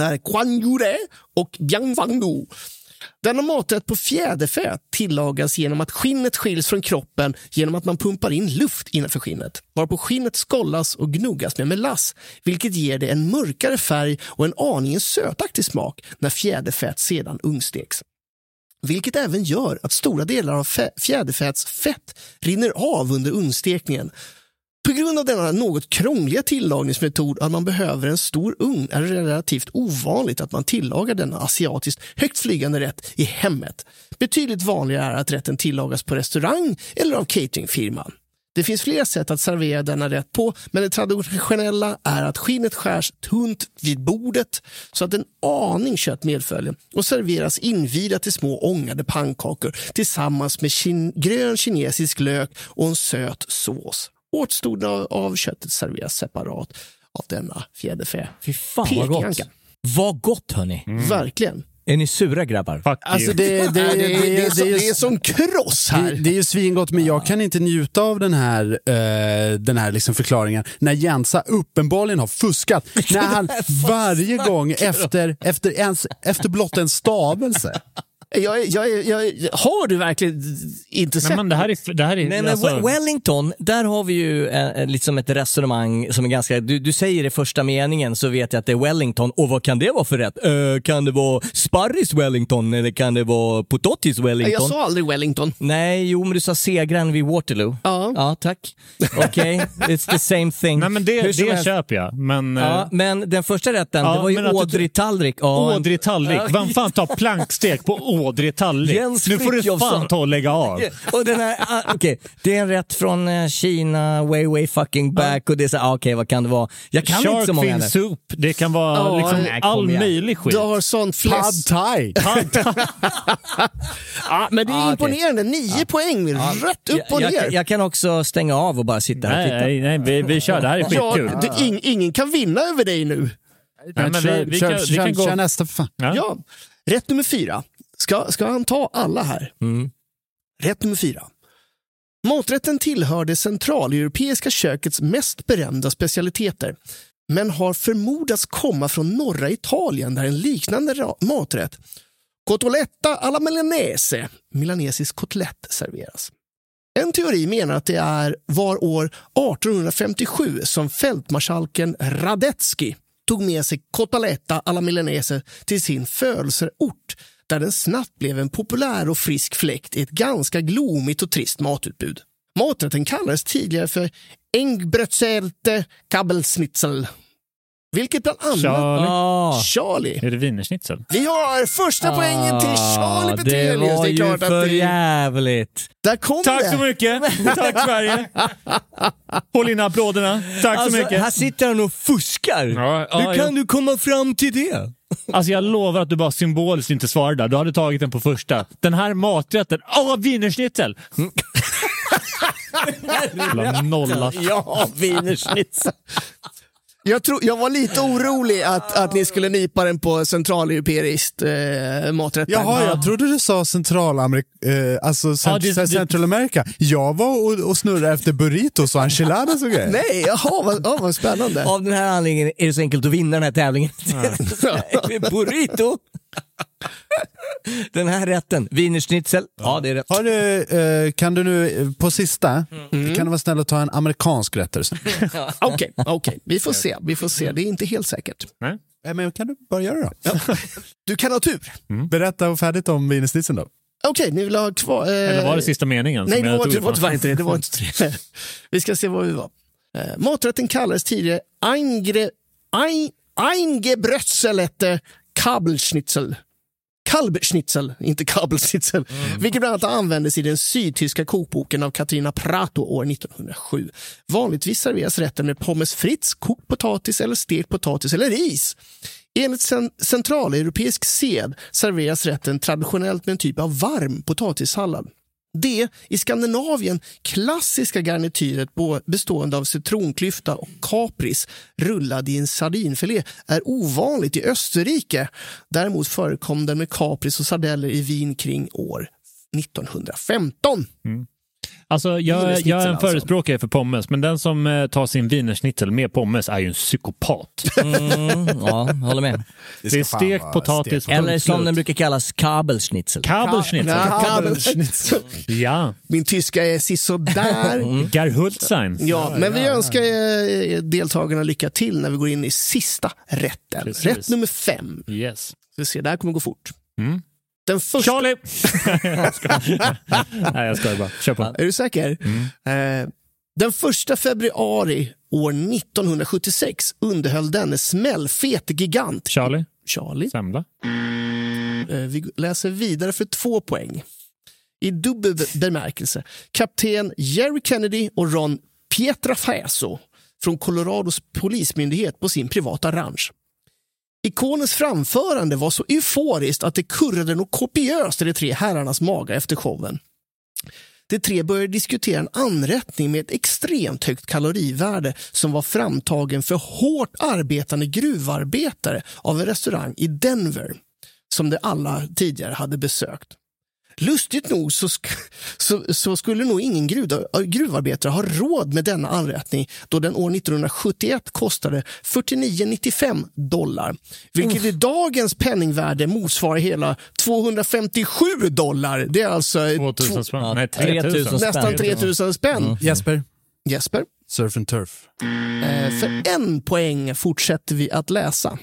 är Kwanjure och Biangwangdu. Denna maträtt på fjäderfä tillagas genom att skinnet skiljs från kroppen genom att man pumpar in luft innanför skinnet, varpå skinnet skollas och gnuggas med melass, vilket ger det en mörkare färg och en aningen sötaktig smak när fjäderfät sedan ugnssteks vilket även gör att stora delar av fjäderfäts fett rinner av under ugnstekningen. På grund av denna något krångliga tillagningsmetod att man behöver en stor ugn är det relativt ovanligt att man tillagar denna asiatiskt högt flygande rätt i hemmet. Betydligt vanligare är att rätten tillagas på restaurang eller av cateringfirman. Det finns flera sätt att servera denna rätt på, men det traditionella är att skinnet skärs tunt vid bordet så att en aning kött medföljer och serveras invirat i små ångade pannkakor tillsammans med kin- grön kinesisk lök och en söt sås. Återstoden av, av köttet serveras separat av denna fjäderfä. Fy fan vad gott. Vad gott hörni. Verkligen. Är ni sura grabbar? Fuck Alltså you. det, det, det, det, det, är så- det är det är som kross Det, här. det är ju svingott, men jag kan inte njuta av den här, eh, den här liksom förklaringen när Jensa uppenbarligen har fuskat. När han varje gång efter, efter, ens, efter blott en stavelse Jag, jag, jag, har du verkligen inte sett? Nej, men det här är... Det här är Nej, men alltså, We- Wellington, där har vi ju eh, liksom ett resonemang som är ganska... Du, du säger i första meningen så vet jag att det är Wellington. Och vad kan det vara för rätt? Eh, kan det vara sparris Wellington eller kan det vara potatis Wellington? jag sa aldrig Wellington. Nej, jo men du sa segraren vid Waterloo. Ja. Ja, tack. Okej, it's the same thing. Nej, men det, det helst. köper jag. Men... Ja, eh, men den första rätten, Ja, det var ju att du- ådrigt-tallrik. Ja, Ådrig tallrik. Ja. Vem fan tar plankstek på ådrig tallrik? Jens Nu får du fan ta och lägga av. Och den här, ah, okej, det är en rätt från eh, Kina, way way fucking back och det är så, ah, okej vad kan det vara? Jag kan inte så många. Shark fin soup. Det kan vara Ja, liksom nej, all igen. möjlig skit. Du har sån Pad fläsk. thai. Ja, men det är Ah, imponerande. Nio poäng, rätt upp och jag, ner. jag, jag kan också stänga av och bara sitta här och titta. Nej, nej, vi, vi kör. Det här är skitkul. Ja, du, ing, ingen kan vinna över dig nu. Nej, men vi, vi kan, vi kör, kan gå... kör nästa för fan. Ja. Ja. Rätt nummer fyra. Ska, ska han ta alla här? Mm. Rätt nummer fyra. Maträtten tillhör det centraleuropeiska kökets mest berömda specialiteter men har förmodats komma från norra Italien där en liknande maträtt, cotoletta alla milanese, milanesisk kotlett, serveras. En teori menar att det är var år 1857 som fältmarskalken Radetzky tog med sig cotoletta alla milanese till sin födelseort där den snabbt blev en populär och frisk fläkt i ett ganska glomigt och trist matutbud. Maträtten kallades tidigare för Engbrötzelte Kabelsnitzel. Vilket bland annat... Charlie. Ah. Charlie. Är det wienerschnitzel? Vi har första poängen till Charlie Ah, det var Det är ju att för det... jävligt. Där kom Tack det. så mycket! Tack Sverige! Håll inne applåderna. Tack så Alltså, mycket. här sitter han och fuskar. Ja, ja, Hur ja. kan du komma fram till det? Alltså jag lovar att du bara symboliskt inte svarade där. Du hade tagit den på första. Den här maträtten, åh wienerschnitzel! Jävla nolla. Ja, wienerschnitzel. Jag, tror, jag var lite orolig att, att ni skulle nipa den på centraleuropeiskt eh, maträtt. Jaha, jag trodde du sa Centralamerika, eh, alltså cent- Ja, det- Central America. Jag var och, och snurrade efter burritos och enchiladas och grejer. Nej, jaha, vad, ja, vad spännande. Av den här anledningen är det så enkelt att vinna den här tävlingen. Burrito. Den här rätten, wienerschnitzel. Ja, det är rätt. Har du, eh, kan du nu eh, på sista, kan du vara snäll och ta en amerikansk rätt? Okej, okej. vi får se. Vi får se. Det är inte helt säkert. Nej. Nej, men kan du bara göra det då? Du kan ha tur. Berätta färdigt om wienerschnitzeln då. Okej, ni vill ha kvar... Eh, Eller var det sista meningen? Nej, som det var, det var tyvärr inte det. det var inte det. Vi ska se vad vi var. Eh, maträtten kallades tidigare Eingre, ein, Eingebrötselete Kabelschnitzel. Kalbschnitzel, inte kabelschnitzel, vilket bland annat användes i den sydtyska kokboken av Katarina Prato år 1907. Vanligtvis serveras rätten med pommes frites, kokt potatis eller stekt potatis eller ris. Enligt cen- centraleuropeisk sed serveras rätten traditionellt med en typ av varm potatissallad. Det i Skandinavien klassiska garnityret bestående av citronklyfta och kapris rullad i en sardinfilé är ovanligt i Österrike. Däremot förekom den med kapris och sardeller i Wien kring år 1915. Alltså, jag, jag är en alltså. förespråkare för pommes, men den som eh, tar sin wienerschnitzel med pommes är ju en psykopat. Mm, ja, håller med. Det är stekt potatis, Eller som den brukar kallas, kabelschnitzel. Kabelschnitzel. Ja, kabelschnitzel. Ja, Min tyska är sisådär. Garhultsein. Ja, men vi önskar eh, deltagarna lycka till när vi går in i sista rätten. Precis. Rätt nummer fem. Yes. Vi ser, det här kommer gå fort. Mm. Den första... Charlie! jag skojar. Nej, jag skojar bara. Kör på. Är du säker? Eh, den första februari år 1976 underhöll denne smällfete gigant Charlie? Charlie. Semla? Eh, vi läser vidare för två poäng. I dubbel be- bemärkelse. Kapten Jerry Kennedy och Ron Pietrafaso från Colorados polismyndighet på sin privata ranch. Ikonens framförande var så euforiskt att det kurrade nog kopiöst i de tre herrarnas maga efter showen. De tre började diskutera en anrättning med ett extremt högt kalorivärde som var framtagen för hårt arbetande gruvarbetare av en restaurang i Denver som de alla tidigare hade besökt. Lustigt nog så, sk- så, så skulle nog ingen gruv, gruvarbetare ha råd med denna anrättning då den år 1971 kostade 49,95 dollar. Vilket i dagens penningvärde motsvarar hela 257 dollar. Det är alltså eh, 2000 två- spänn? Nej, 3000 3000. spänn. nästan 3000 spänn. Jesper, Jesper, surf and turf. eh, för en poäng fortsätter vi att läsa.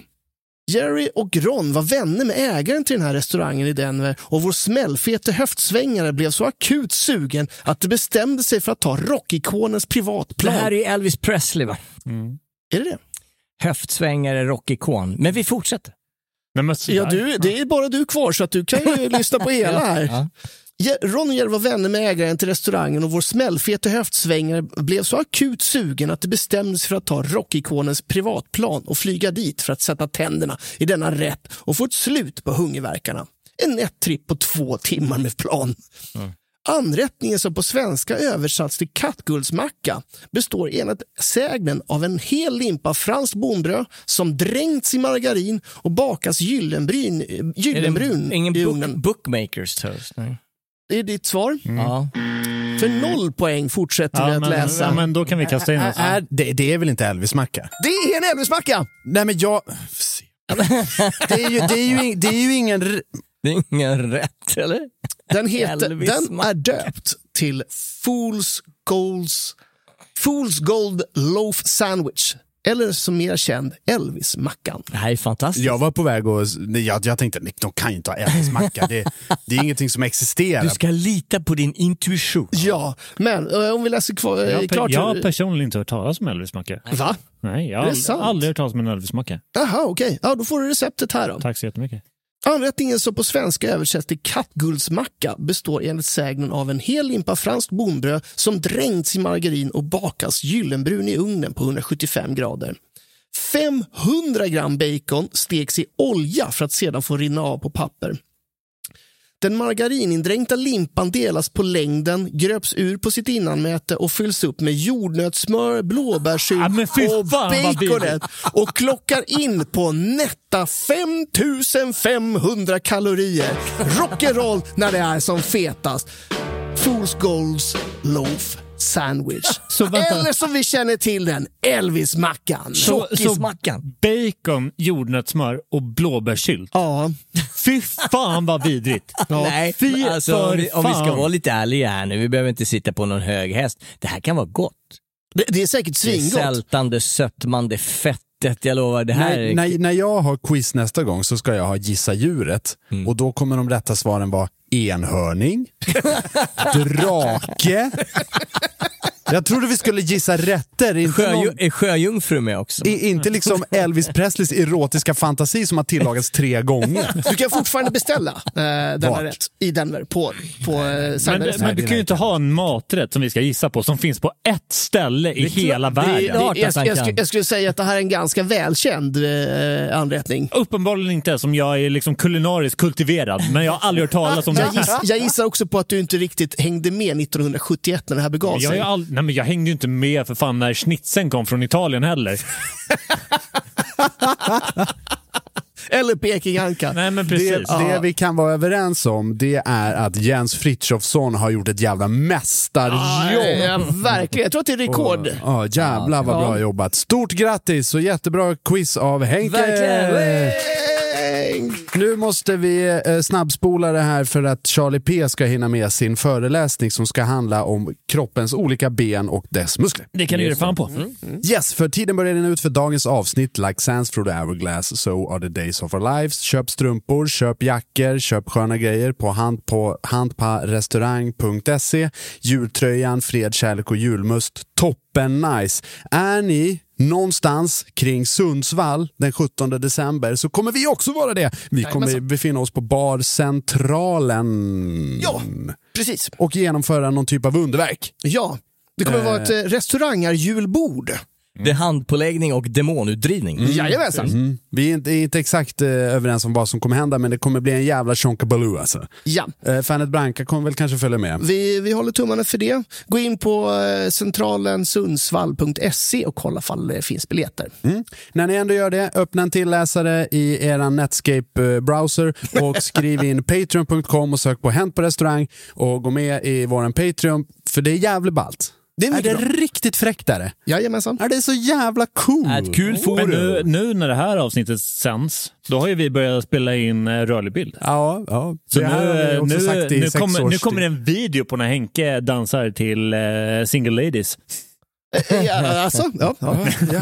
Jerry och Ron var vänner med ägaren till den här restaurangen i Denver och vår smällfete höftsvängare blev så akut sugen att det bestämde sig för att ta rockikonens Det privatplan. här är Elvis Presley va? Är det det? Höftsvängare, rockikon. Men vi fortsätter. Nej, men Ja, du, det är bara du kvar så att du kan ju lyssna på hela här. Ja. Je- Ron och Jerry var vänner med ägaren till restaurangen och vår smällfete höftsvängare blev så akut sugen att det bestämde sig för att ta rockikonens privatplan och flyga dit för att sätta tänderna i denna rätt och få ett slut på hungerverkarna. En nätt tripp på två timmar med plan. Anrättningen som på svenska översatts till kattguldsmacka består enligt sägnen av en hel limpa franskt bondbröd som dränkts i margarin och bakas gyllenbryn, gyllenbrun Ingen i book, ugnen. bookmakers toast. Nej. Det är ditt svar. Ja. För noll poäng fortsätter vi att men, läsa. ja, men då kan vi kasta in oss. Är, det, det är väl inte Elvis-macka? Det är en Elvis-macka! Nej men jag... Det är ju, det är ju, det är ju ingen... Det är ingen rätt, eller? Den, heter, den är döpt till Fools, Golds, Fools Gold Loaf Sandwich. Eller som mer känd Elvis-mackan. Det här är fantastiskt. Jag var på väg och jag, jag tänkte de kan ju inte ha Elvis-macka. Det, det är ingenting som existerar. Du ska lita på din intuition. Ja, men eh, om vi läser kvar, eh, Jag, klart. jag har personligen inte hört talas om Elvis-macka. Va? Nej, jag har aldrig, aldrig hört talas om en Elvis-macka. Jaha, okej. Ja, då får du receptet här då. Tack så jättemycket. Anrättningen som på svenska översätts till kattguldsmacka består enligt sägnen av en hel limpa franskt bonbröd som dränkts i margarin och bakas gyllenbrun i ugnen på 175 grader. 500 gram bacon steks i olja för att sedan få rinna av på papper. Den margarinindränkta limpan delas på längden, gröps ur på sitt innanmäte och fylls upp med jordnötssmör, blåbärssylt Ja, och baconet och klockar in på nätta 5500 kalorier. Rock'n'roll när det är som fetast. Fool's Golds Loaf Sandwich. Så vänta. Eller som vi känner till den, Elvis-mackan. Så, så Tjockismackan. bacon, jordnötssmör och blåbärssylt. Ja, Fy fan vad vidrigt! Nej, Fy alltså, för om, vi, om vi ska vara lite ärliga här nu, vi behöver inte sitta på någon hög häst. Det här kan vara gott. det, det är säkert Det är svingott. sältande, sötman, det är fettet, jag lovar. Det här När, är... när, när jag har quiz nästa gång så ska jag ha gissa djuret Mm. och då kommer de rätta svaren vara enhörning, drake. Jag trodde vi skulle gissa rätter, inte, Sjöju- någon, är sjöjungfru med också? i- inte liksom Elvis Presleys erotiska fantasi som har tillagats tre gånger. Du kan fortfarande beställa eh, denna rätt i Denver på, på eh, Men, Cyber- men du kan ju inte ha en maträtt som vi ska gissa på som finns på ett ställe i hela det är- världen. klart jag, att han jag, kan. skulle- jag skulle säga att det här är en ganska välkänd eh, anrättning. Uppenbarligen inte som jag är liksom kulinariskt kultiverad, men jag har aldrig hört talas om det. Jag, giss, jag gissar också på att du inte riktigt hängde med 1971 när det här begav Jag, sig. Nej, men jag hängde ju inte med för fan när schnitzeln kom från Italien heller. Eller Peking-anka. Nej men Det, precis. det vi kan vara överens om det är att Jens Frithiofsson har gjort ett jävla mästarjobb. Ja, verkligen. Jag tror att det är rekord. Ja, jävlar vad Ja. bra jobbat. Stort grattis och jättebra quiz av Henke. Verkligen. Nu måste vi eh, snabbspola det här för att Charlie P ska hinna med sin föreläsning som ska handla om kroppens olika ben och dess muskler. Det kan du ge fan på. Yes, för tiden börjar rinna ut för dagens avsnitt. Like sands through the hourglass, so are the days of our lives. Köp strumpor, köp jackor, köp sköna grejer på, hand på handparestaurang.se. Jultröjan, fred, kärlek och julmust. Toppen nice. Är ni någonstans kring Sundsvall den 17 december så kommer vi också vara det. Vi kommer befinna oss på Bar Centralen Ja, precis. och genomföra någon typ av underverk. Ja, det kommer Eh. vara ett eh, restaurangarjulbord. Det är handpåläggning och demonutdrivning. Jajamensan. Mm. Vi är inte, är inte exakt eh, överens om vad som kommer hända men det kommer bli en jävla chonkabaloo alltså. Ja. Eh, Fanet Branca kommer väl kanske följa med. Vi, vi håller tummarna för det. Gå in på eh, centralensundsvall.se och kolla ifall det finns biljetter. Mm. När ni ändå gör det, öppna en tillläsare i er Netscape-browser och skriv in patreon.com och sök på Hänt på restaurang och gå med i våran Patreon för det är jävligt ballt. Det är är det riktigt fräckt är det? Jajamensan. Är det så jävla cool? Är ett kul Men forum. nu, nu när det här avsnittet sänds, då har ju vi börjat spela in eh, rörlig bild. Ja, ja. Så det nu, har eh, också nu, sagt i nu, sex kommer, nu kommer det en video på när Henke dansar till eh, Single Ladies. Ja, alltså, ja, ja.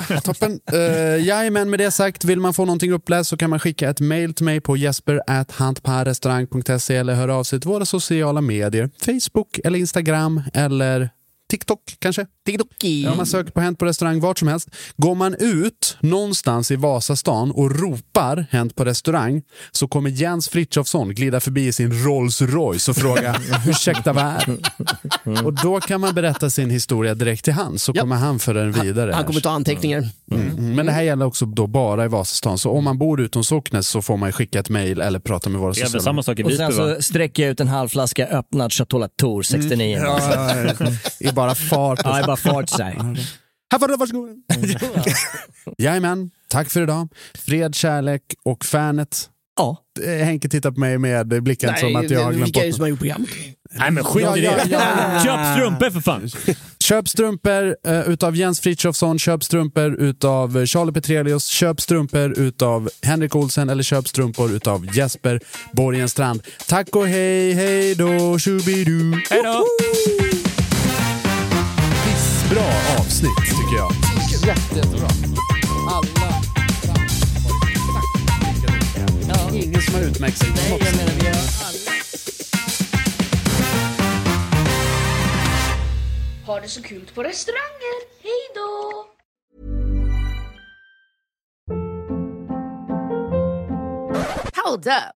Ja, toppen. Uh, jajamän, med det sagt, vill man få någonting uppläst så kan man skicka ett mail till mig på jesper.hantparrestaurang.se eller höra av sig till våra sociala medier. Facebook eller Instagram eller TikTok kanske? TikToki. Om man söker på Hänt på restaurang vart som helst. Går man ut någonstans i Vasastan och ropar Hänt på restaurang så kommer Jens Frithiofsson glida förbi i sin Rolls Royce och fråga ursäkta vad är det?" Och då kan man berätta sin historia direkt till han så Ja. kommer han föra den vidare. Han kommer ta anteckningar. Mm. Men det här gäller också då bara i Vasastan. Så om man bor utom Socknes så får man skicka ett mejl eller prata med våra Det är väl sociala samma sak i Och sen va? så sträcker jag ut en halv flaska öppnad Chateau Latour 69. Mm. Ja, ja, ja. bara fart. Ja, det är bara fart sig. Här får du, varsågod. Jajamän, tack för idag. Fred, kärlek och fanet. Ja. Eh, Henke tittar på mig med blicken som att jag har glömt bort som har gjort programmet? Nej men skit i det. Köp strumpor för fan. Köp strumpor uh, utav Jens Frithiofsson, köp strumpor utav Charlie Petrelius, köp strumpor utav Henrik Olsen eller köp strumpor utav Jesper Borgenstrand. Tack och hej, hej då, tjubidu. Hej då! Bra avsnitt tycker jag. Jätte, jättebra. Alla Ja. Ingen som har utmärkt sig på Nej, något jag sätt. menar vi har alla... Ha det så kul på restauranger. Hej då! Hold up.